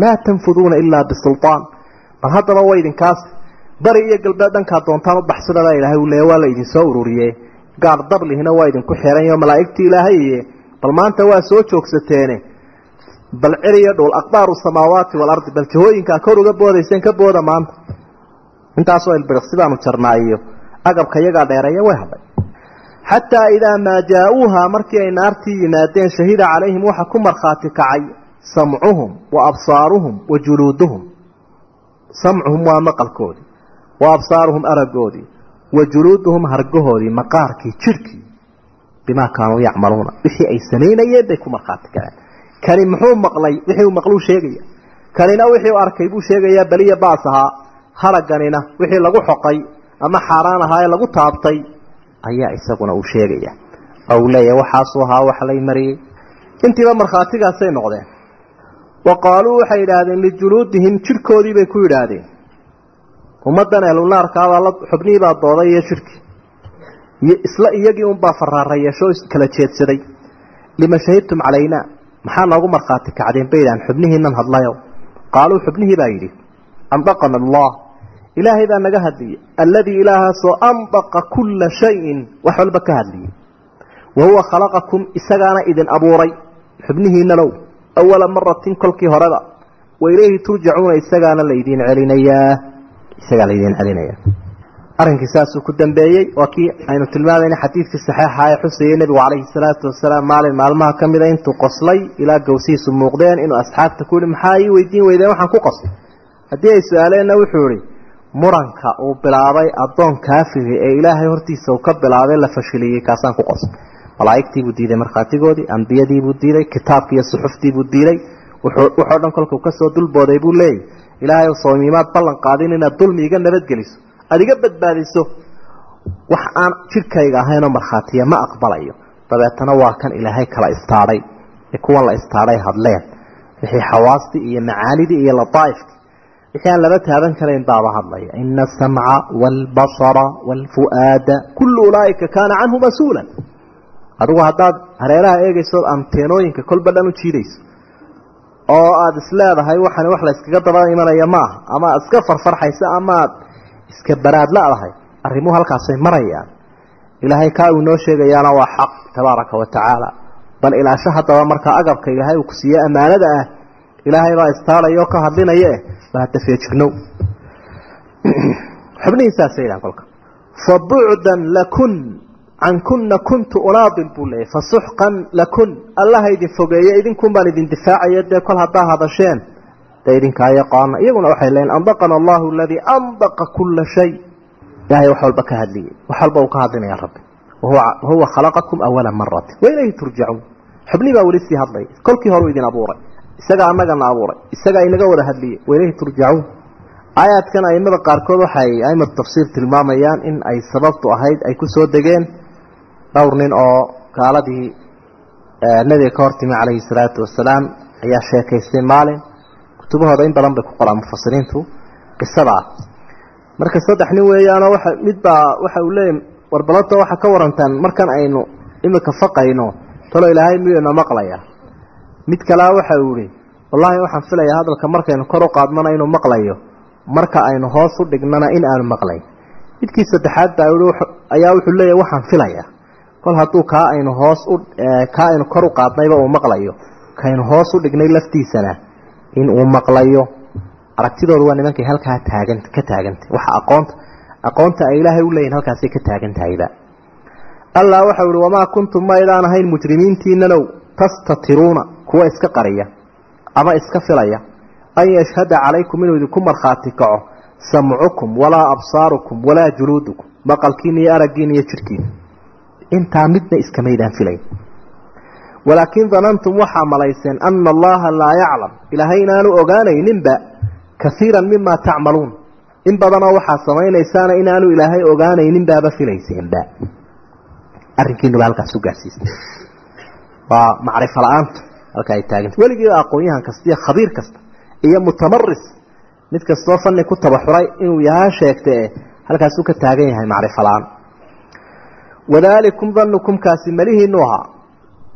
Laa tanfuduuna ilaa bisulطaan bal haddaba wa idinkaas. Bari iyo galbeed dhankaa doontaan u baxsadabaa ilahay uu leeya waa la idin soo ururiye gaar dablihina waa idinku xeeranyo malaa'igtii ilaahaye bal maanta waa soo joogsateene bal celiyo dhul aqdaaru samaawaati waalardi bal jahooyinkaa kor uga boodayseen ka booda maanta. Intaasoo ilbiriqsi baanu jarnaa iyo agabka iyagaa dheereeya way hadhay. Xataa idaa maa jaa-uuha markii ay naartii yimaadeen shahida calayhim waxa ku markhaati kacay samcuhum wa absaaruhum wa juluuduhum. Samcuhum waa maqalkoodii wa absaaruhum aragoodii wa juluuduhum hargahoodii maqaarkii jidhkii bimaa kaanuu yacmaluuna wixii ay samaynayeen bay ku markhaati kaceen kani muxuu maqlay? Wixii uu maqluu sheegaya. Kanina wixii u arkay buu sheegayaa beliya baas ahaa haraganina. Wixii lagu xoqay ama xaaraan ahaa ee lagu taabtay ayaa isaguna uu sheegaya. Oo uu leeyahay waxaasuu ahaa wax lay mariyey. Intiiba markhaatigaasay noqdeen. Wa qaaluu waxay yidhaahdeen lijuluudihim jidhkoodii bay ku yidhaahdeen. Ummaddan ehlunaarkaabaa la xubnihii baa dooday iyo jidhkii isla iyagii unbaa faraara yeesho kala jeedsaday. Lima shahidtum calaynaa maxaa noogu markhaati kacdeen bay yidhahdeen xubnihiinan hadlayo. Qaaluu xubnihii baa yidhi andaqana allah. Ilaahay baa naga hadliyey alladii ilaahaasoo andaqa kulla shayin. Wax walba ka hadliyey. Wa huwa khalaqakum isagaana idin abuuray. Xubnihiinalow awala maratin kolkii horeba wa ilayhi turjacuuna isagaana laydin celinayaa isagaa laydin celinayaa arrinkii saasuu ku dambeeyey waa kii aynu tilmaamayna xadiidkii saxiixa ee xusayey nebigu calayhi salaatu wasalaam maalin maalmaha ka mida intuu qoslay ilaa gawsihiisu muuqdeen inuu asxaabta ku yihi maxaa ii weydiin weydeen waxaan ku qoslay haddii ay su'aaleenna wuxuu ihi muranka uu bilaabay addoon kaafiri ee ilaahay hortiisa uu ka bilaabay la fashiliyey kaasaan ku qoslay malaa'igtiibuu diiday markhaatigoodii ambiyadiibuu diiday kitaabkii iyo suxuftiibuu diiday wuxoo dhan kolkuu ka soo dulbooday buu leeyahy ilaahay soomiimaad ballan qaadin inaad dulmi iga nabadgeliso aada iga badbaadiso wax aan jidhkayga ahaynoo markhaatiya ma aqbalayo. Dabeetana waa kan ilaahay kala istaadhay ee kuwan la istaadhay hadleen. Wixii xawaastii iyo macaanidii iyo lataaifkii wixii aan laba taaban karayn baaba hadlaya. Ina asamca waalbasara waalfu'aada kullu ulaaika kaana canhu mas'uulan adigu haddaad hareeraha eegayso anteenooyinka kolba dhan u jiidayso oo aada isleedahay waxani wax la yskaga daba imanaya maaha ama aad iska farfarxaysa ama aad iska baraad la-dahay arrimuhu halkaasay marayaan. Ilaahay kaa uu inoo sheegayaana waa xaq tabaaraka wa tacaala. Bal ilaasho haddaba markaa agabka ilaahay uu ku siiye ammaanada ah ilaahay baa istaaraya oo ka hadlinaya eh ba hadda feejignow [CLEARS THROAT] xubnihiisaasay yidhahan kolka. Fa bucdan lakun cankuna kuntu unaadil buu leeyahy fasuxqan lakun allaha fogeeye idinkun baan idin difaacaya dee kol haddaa hadasheen dee idinkaa yaqaana iyaguna waxay leeyiin andaqana allahu aladii andaqa kula shay. Ilahay wax walba ka hadliyey wax walba uu ka hadlinaya rabbi. Wahuwa khalaqakum awala maratin wa ilayhi turjacuun xubnii baa weli sii hadlaya kolkii horeu idin abuuray isagaa annagana abuuray isagaa inaga wada hadliyey wa ilayhi turjacuun aayaadkan aimada qaarkood waxay aimatu tafsiir tilmaamayaan in ay sababtu ahayd ay ku soo degeen dhowr nin oo gaaladii nabiga ka hortimi calayhi salaatu wasalaam ayaa sheekaystay maalin kutubahooda in badan bay ku qoraan mufasiriintu qisadaa marka saddex nin weeyaanoo waa mid baa waxa uu leeyahy warbalata waxaa ka warantaan markan aynu imika faqayno talo ilaahay miyuu ina maqlaya? Mid kalea waxa uu ihi wallaahi waxaan filayaa hadalka markaynu kor u qaadmana inuu maqlayo marka aynu hoos u dhignana in aanu maqlayn midkii saddexaad baa ayaa wuxuu leeyahy waxaan filayaa kol hadduu kaa aynu hoos u kaa aynu kor u qaadnayba uu maqlayo kaynu hoos u dhignay laftiisana in uu maqlayo. Aragtidoodu waa nimankay halkaa taagan ka taagantay waxa aqoonta aqoonta ay ilaahay u leeyihiin halkaasay ka taagan tahayba allah waxau ihi wamaa kuntum maydaan ahayn mujrimiintiinanow tastatiruuna. Kuwa iska qariya ama iska filaya. An yashhada calaykum inuu idinku markhaati kaco samcukum walaa absaarukum walaa juluudukum maqalkiina iyo araggiina iyo jidhkiina intaa midna iskamaydaan filayn walaakin danantum waxaa malayseen ana allaha laa yaclam. Ilaahay inaanu ogaanayninba kaiiran mima tacmaluun. In badanoo waxaad samaynaysaana inaanu ilaahay ogaanaynin baaba filayseenba arrinkiinuba halkaas u waa macrifo la'aanta halka ay taaganta weligiiba aqoon-yahan kasta iyo khabiir kasta iyo mutamaris mid kastoo fanni ku tabaxuray inuu yahaa sheegta e halkaasuu ka taagan yahay macrifo la'aan. Wadaalikum danukum kaasi malihiinu ahaa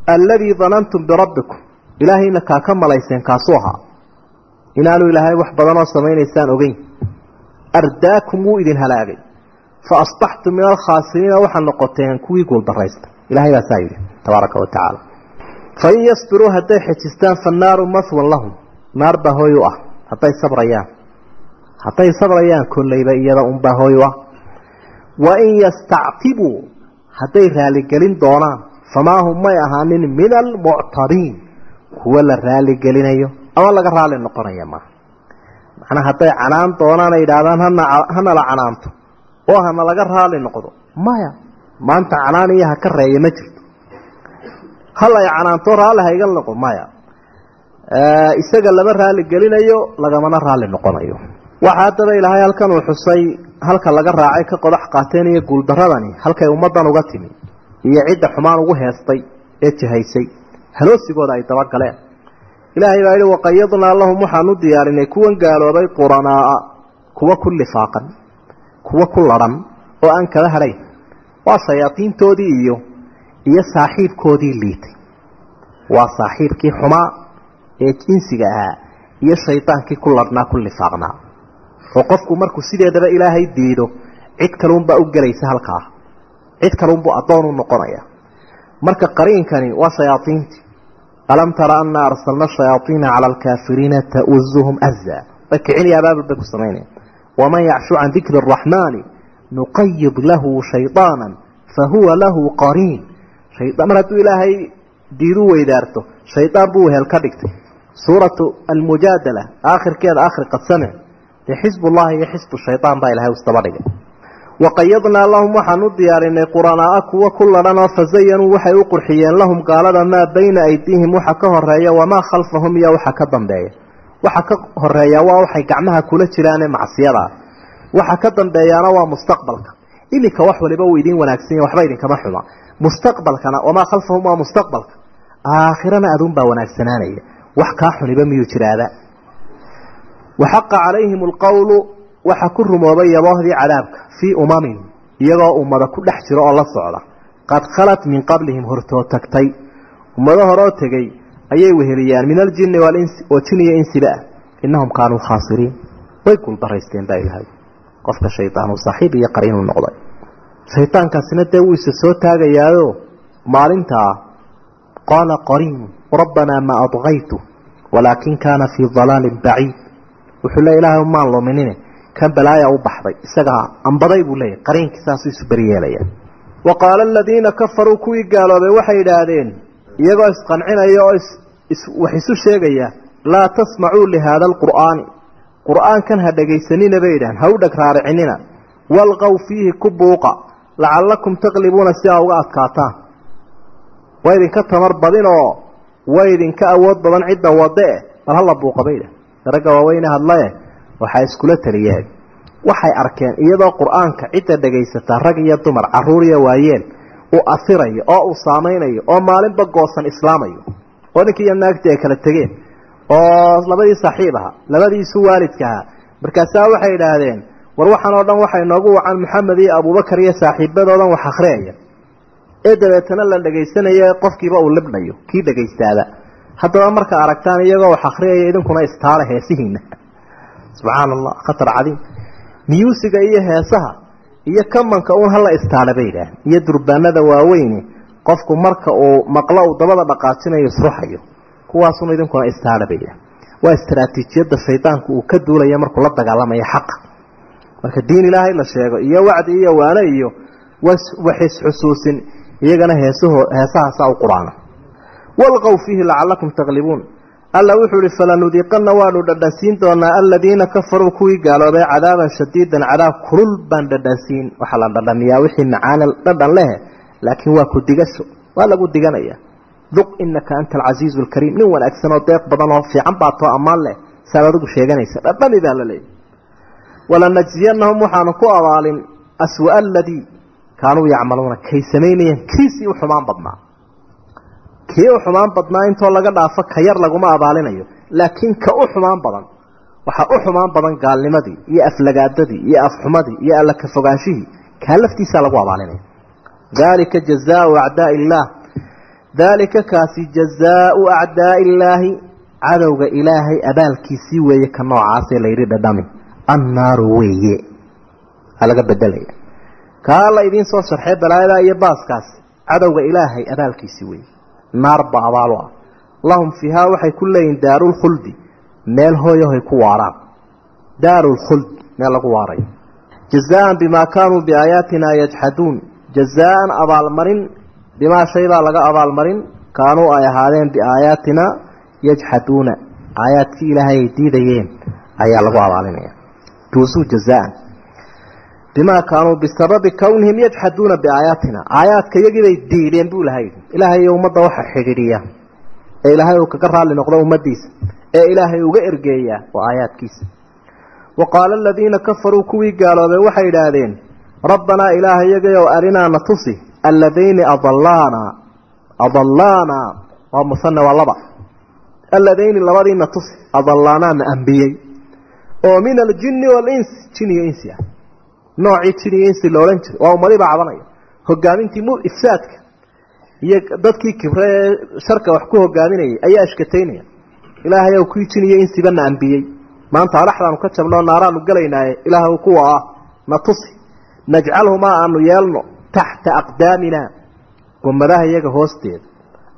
alladii danantum birabbikum. Ilaahayna kaa ka malayseen kaasuu ahaa. Inaanu ilaahay wax badanoo samaynaysaan ogeyn. Ardaakum wuu idin halaagay. Fa asbaxtum min alkhaasiriina waxaad noqoteen kuwii guuldaraysta ilahay baa saa yidhi tabaaraka wa tacaala. Fain yasbiruu hadday xejistaan fannaaru mahwan lahum. Naar baa hooy u ah. Hadday sabrayaan. Hadday sabrayaan kollayba iyada unbaa hooy u ah. Wain yastactibuu hadday raaligelin doonaan famaa hum may ahaanin min almuctabiin kuwa la raaligelinayo ama laga raali noqonaya maaha macnaa hadday canaan doonaan ay idhaahdaan hana hana la canaanto oo hana laga raali noqdo maya maanta canaan iyo ha ka reeya ma jirto hal ay canaanto raalli hayga noqo maya isaga lama raali gelinayo lagamana raali noqonayo waxa haddaba ilaahay halkan uu xusay halka laga raacay ka qodax qaateen iyo guuldaradani halkay ummaddan uga timi iyo cidda xumaan ugu heestay ee jihaysay. Haloosigooda ay dabagaleen ilaahay baa yihi waqayadnaa lahum waxaan u diyaarinay kuwan gaaloobay quranaaa kuwa ku lifaaqan kuwa ku ladhan oo aan kala hadhayn waa shayaadiintoodii iyo iyo saaxiibkoodii liitay. Waa saaxiibkii xumaa ee jinsiga ahaa iyo shaydaankii ku ladhnaa ku lifaaqnaa. Oo qofku markuu sideedaba ilaahay diido cid kaluunbaa u gelaysa halkaa cid kaluunbuu addoon u noqonaya. Marka qariinkani waa shayaaiintii alam tara ana arsalna shayaaiina cala alkaafiriina tauzuhum aza way kicinayaa abaabul bay ku samaynaya waman yacshu can dikri araxmaani nuqayid lahu shayطaana fahuwa lahu qariin. Mar hadduu ilaahay diidu weydaarto shaydaan buu wehel ka dhigtay. Suuratu almujaadala aakhirkeeda akhri qad samic dee xisb ullahi iyo xisbu shayaan baa ilahay isdaba waqayadnaa lahum waxaan u diyaarinay quranaaa kuwa ku ladhan oo fazayanuu waxay u qurxiyeen lahum gaalada maa bayna aydiihim waxa ka horreeya wamaa khalfahum iyo waxa ka dambeeya waxa ka horreeya waa waxay gacmaha kula jiraane macsiyada waxa ka dambeeyaana waa mustaqbalka iminka wax waliba uu idiin wanaagsan yahy waxba idinkama xuma mustaqbalkana wamaa khalfahum waa mustaqbalka aakhirana aduun baa wanaagsanaanaya wax kaa xuniba miyuu jiraada waxaqa calayhim alqowlu waxa ku rumoobay yaboohdii cadaabka fii umamin iyagoo ummada ku dhex jiro oo la socda. Qad khalat min qablihim hortoo tagtay. Ummado horoo tegey ayay weheliyaan min aljinni walinsi oo jin iyo insiba. Ah innahum kaanuu khaasiriin. Way guuldaraysteen baa ilahay qofka shaydaanu saaxiib iyo qariinuu noqday. Shaydaankaasina dee wuu isa soo taagayaayo maalintaa qaala qariinu rabbanaa ma adqaytu walaakin kaana fii dalaalin baciid. Wuxuu le ilaahay maan luminine kan balaaya u baxday. Isagaa ambaday buu leeyahy qariinkii saasuu isu beryeelaya wa qaala aladiina kafaruu kuwii gaaloobay waxay idhaahdeen iyagoo isqancinaya oo wax isu sheegaya laa tasmacuu lihaada alqur'aani. Qur'aankan ha dhegaysanina bay idhahan ha u dheg raaricinina walqow fiihi ku buuqa lacallakum taqlibuuna si aa uga adkaataan. Waa idinka tamar badin oo way idinka awood badan cidda wade eh bal hala buuqa bay idhahan ragga waaweyne hadlae waxaa iskula taliyeen waxay arkeen iyadoo qur'aanka cidda dhegaysataa rag iyo dumar carruur iyo waayeel uu asirayo oo uu saamaynayo oo maalinba goosan islaamayo. Oo ninkii iyo naagtii ay kala tegeen oo labadii saaxiib aha labadiisu waalidka ahaa. Markaasaa waxay idhaahdeen war waxaan oo dhan waxay noogu wacan maxamed iyo abubakar iyo saaxiibadoodan wax akhriyaya ee dabeetana la dhagaysanayo qofkiiba uu libdhayo kii dhegaystaaba haddaba marka aragtaan iyagoo wax akhriyaya idinkuna istaale heesihiina subxaana allah khatar cadiim. Miyuusiga iyo heesaha iyo kamanka uun hala istaale bay idhaah iyo durbaanada waaweyne qofku marka uu maqlo uu dabada dhaqaajinayo isruxayo kuwaasun idinkuna istaale bay idhaah waa istaraatiijiyadda shaydaanku uu ka duulaya markuu la dagaalamayo xaqa marka diin ilaahay la sheego iyo wacdi iyo waane iyo wax isxusuusin iyagana heesaho heesahaasaa u quraana. Walqow fiihi lacalakum taglibuun alla wuxuu ihi falanudiiqana waanu dhadhansiin doonaa aladiina kafaruu kuwii gaaloobay cadaaban shadiidan cadaab kulul baan dhadhansiin. Waxaa la dhadhamiyaa wixii macaana dhadhan leh laakiin waa ku digasho waa lagu diganaya. Duq inaka anta alcasiizu alkariim nin wanaagsan oo deeq badan oo fiican baa ammaan leh saad adigu sheeganaysa dhadhami baa la leeyahy walanajziyanahum waxaanu ku abaalin aswa aladii kaanuu yacmaluuna kay samaynayeen kiisii u xumaan badnaa kii u xumaan badnaa intoo laga dhaafo ka yar laguma abaalinayo. Laakiin ka u xumaan badan waxaa u xumaan badan gaalnimadii iyo aflagaadadii iyo afxumadii iyo alla ka fogaanshihii kaa laftiisaa lagu abaalinaya. Daalika jazaau acdaai illaah. Daalika kaasi jazaau acdaai illaahi cadowga ilaahay abaalkiisii weeye ka noocaasee layidhi dhadhami. Annaaru weeye. Aa laga bedelaya kaa la idiin soo sharxee balaayadaa iyo baaskaas cadowga ilaahay abaalkiisii weeye naar ba abaalo ah. Lahum fiihaa waxay ku leeyihiin daarulkhuldi meel hooyahoy ku waaraan. Daarulkhuld meel lagu waarayo jazaan bimaa kaanuu biaayaatina yajxaduun jazaan abaalmarin bimaa shaybaa laga abaalmarin kaanuu ay ahaadeen biaayaatina yajxaduuna aayaadkii ilaahay ay diidayeen ayaa lagu abaalinaya. Juusuu jazaan bimaa kaanuu bisababi kownihim yajxaduuna biaayaatina aayaadka iyagiibay diideen buu ilahay ilaahay ummadda waxa xidhiidhiya. Ee ilaahay uu kaga raalli noqdo ummadiisa ee ilaahay uga ergeeyaa waa aayaadkiisa. Wa qaala aladiina kafaruu kuwii gaaloobay waxay idhaahdeen rabbanaa ilaaha iyagayow arinaa na tusi alladayni adalaanaa adalaanaa waa musane waa laba. Alladayni labadii na tusi adalaanaa na ambiyey. Oo min aljinni waalinsi jin iyo insi ah. Noocii jin iyo insi loodhan jiray waa ummadiibaa cabanaya hogaamintii ifsaadka iyo dadkii kibre ee sharka wax ku hogaaminayay ayaa ashkataynaya. Ilaahay ow kii jin iyo insiba na ambiyey maanta adhaxdaanu ka jabnoo naaraanu gelaynaaye ilaahw kuwa ah na tusi najcalhumaa aanu yeelno taxta aqdaamina gomadaha iyaga hoosteeda.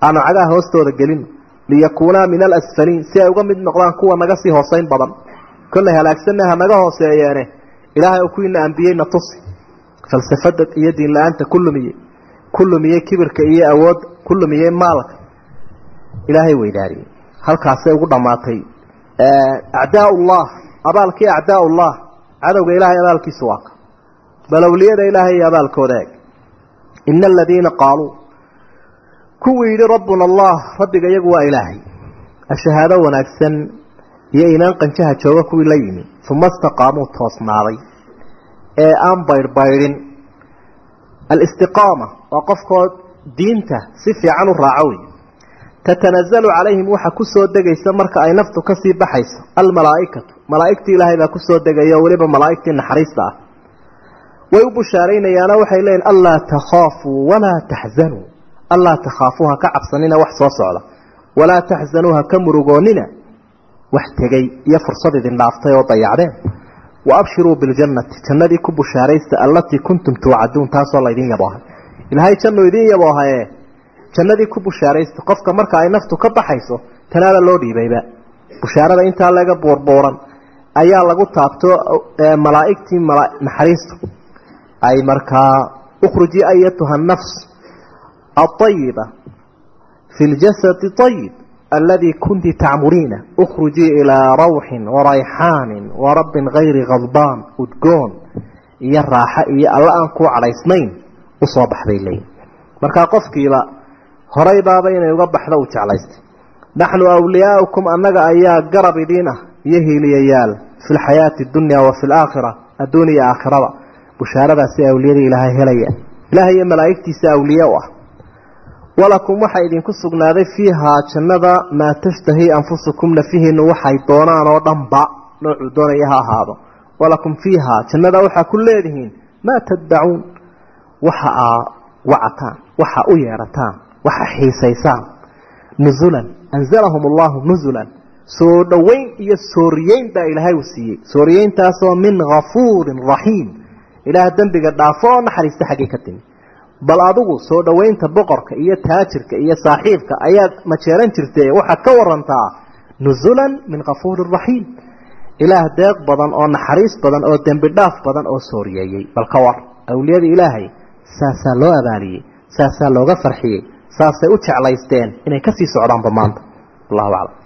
Aanu cagaha hoostooda gelino liyakuunaa min alasfaliin si ay uga mid noqdaan kuwa naga sii hooseyn badan. Kollay halaagsanna ha naga hooseeyeene ilaahay u kuwiina ambiyeyna tusi falsafada iyo diin la'aanta ku lumiyey ku lumiyey kibirka iyo awoodda ku lumiyey maalka ilaahay weydaariyey halkaasay ugu dhammaatay acdaa ullah abaalkii acdaa ullah cadowga ilaahay abaalkiisu waa ka. Bal awliyada ilaahay iyo abaalkooda eeg. Ina aladiina qaaluu. Kuwii yidhi rabbuna allah rabbiga iyagu waa ilaahay. Ashahaado wanaagsan iyo iimaan qanjaha jooga kuwii la yimi. Uma istaqaamuu toosnaaday. Ee aan baydhbaydhin alistiqaama waa qofkoo diinta si fiican u raaco wey tatanazalu calayhim waxa ku soo degaysa marka ay naftu ka sii baxayso. almalaaikatu malaaigtii ilaahay baa ku soo degaya weliba malaaigtii naxariista ah. way u bushaaraynayaano waxay leeyihiin anlaa takhaafuu walaa taxzanuu anlaa takhaafuu ha ka cabsanina wax soo socda. walaa taxzanuu ha ka murugoonina wax tegey iyo fursad idin dhaaftay oo dayacdeen wa abshiruu biljannati jannadii ku bushaaraysta allatii kuntum tuucaduun taasoo laydin yaboohay ilaahay jannu idin yaboohaye jannadii ku bushaaraysta qofka marka ay naftu ka baxayso tanaada loo dhiibayba bushaarada intaa laga buurbuuran ayaa lagu taabto malaa'igtii naxariistu ay markaa ukhruji ayatuha nafs aayiba fi ljasadi ayib aladii kunti tacmuriina ukhrujii ilaa rawxin warayxaanin warabbin hayri khadbaan udgoon iyo raaxo iyo alla aan kuu cadhaysnayn u soo baxbay leeyihiin markaa qofkiiba horay inay uga baxdo uu jeclaystay naxnu awliyaaukum annaga ayaa garab idiin ah iyo hiiliyayaal fi lxayaati dunya wa fi laakhira adduun iyo aakhirada bushaaradaasi awliyada ilaahay helaya ilaahay iyo malaa'igtiisa awliye u ah walakum waxaa idinku sugnaaday fiihaa jannada maa tashtahi anfusukum nafihiinu waxay doonaan oo dhanba noocuu doonaya ha ahaado. Walakum fiihaa jannada waxaa ku leedihiin maa taddacuun waxa aa wacataan waxa u yeedhataan waxa xiisaysaan. Nuzulan anzalahum allahu nuzulan. Soo dhoweyn iyo sooriyeyn baa ilaahay uu siiyey. Sooriyeyntaasoo min hafuurin raxiim ilaah dembiga dhaafo oo naxariista xaggii ka timi bal adigu soo dhoweynta boqorka iyo taajirka iyo saaxiibka ayaad majeeran jirtee? Waxaad ka warantaa nuzulan min kafuurin raxiim ilaah deeq badan oo naxariis badan oo dembi dhaaf badan oo sooriyeeyey bal ka war awliyada ilaahay saasaa loo abaaliyey saasaa looga farxiyey saasay u jeclaysteen inay ka sii socdaanba maanta. Allahu aclam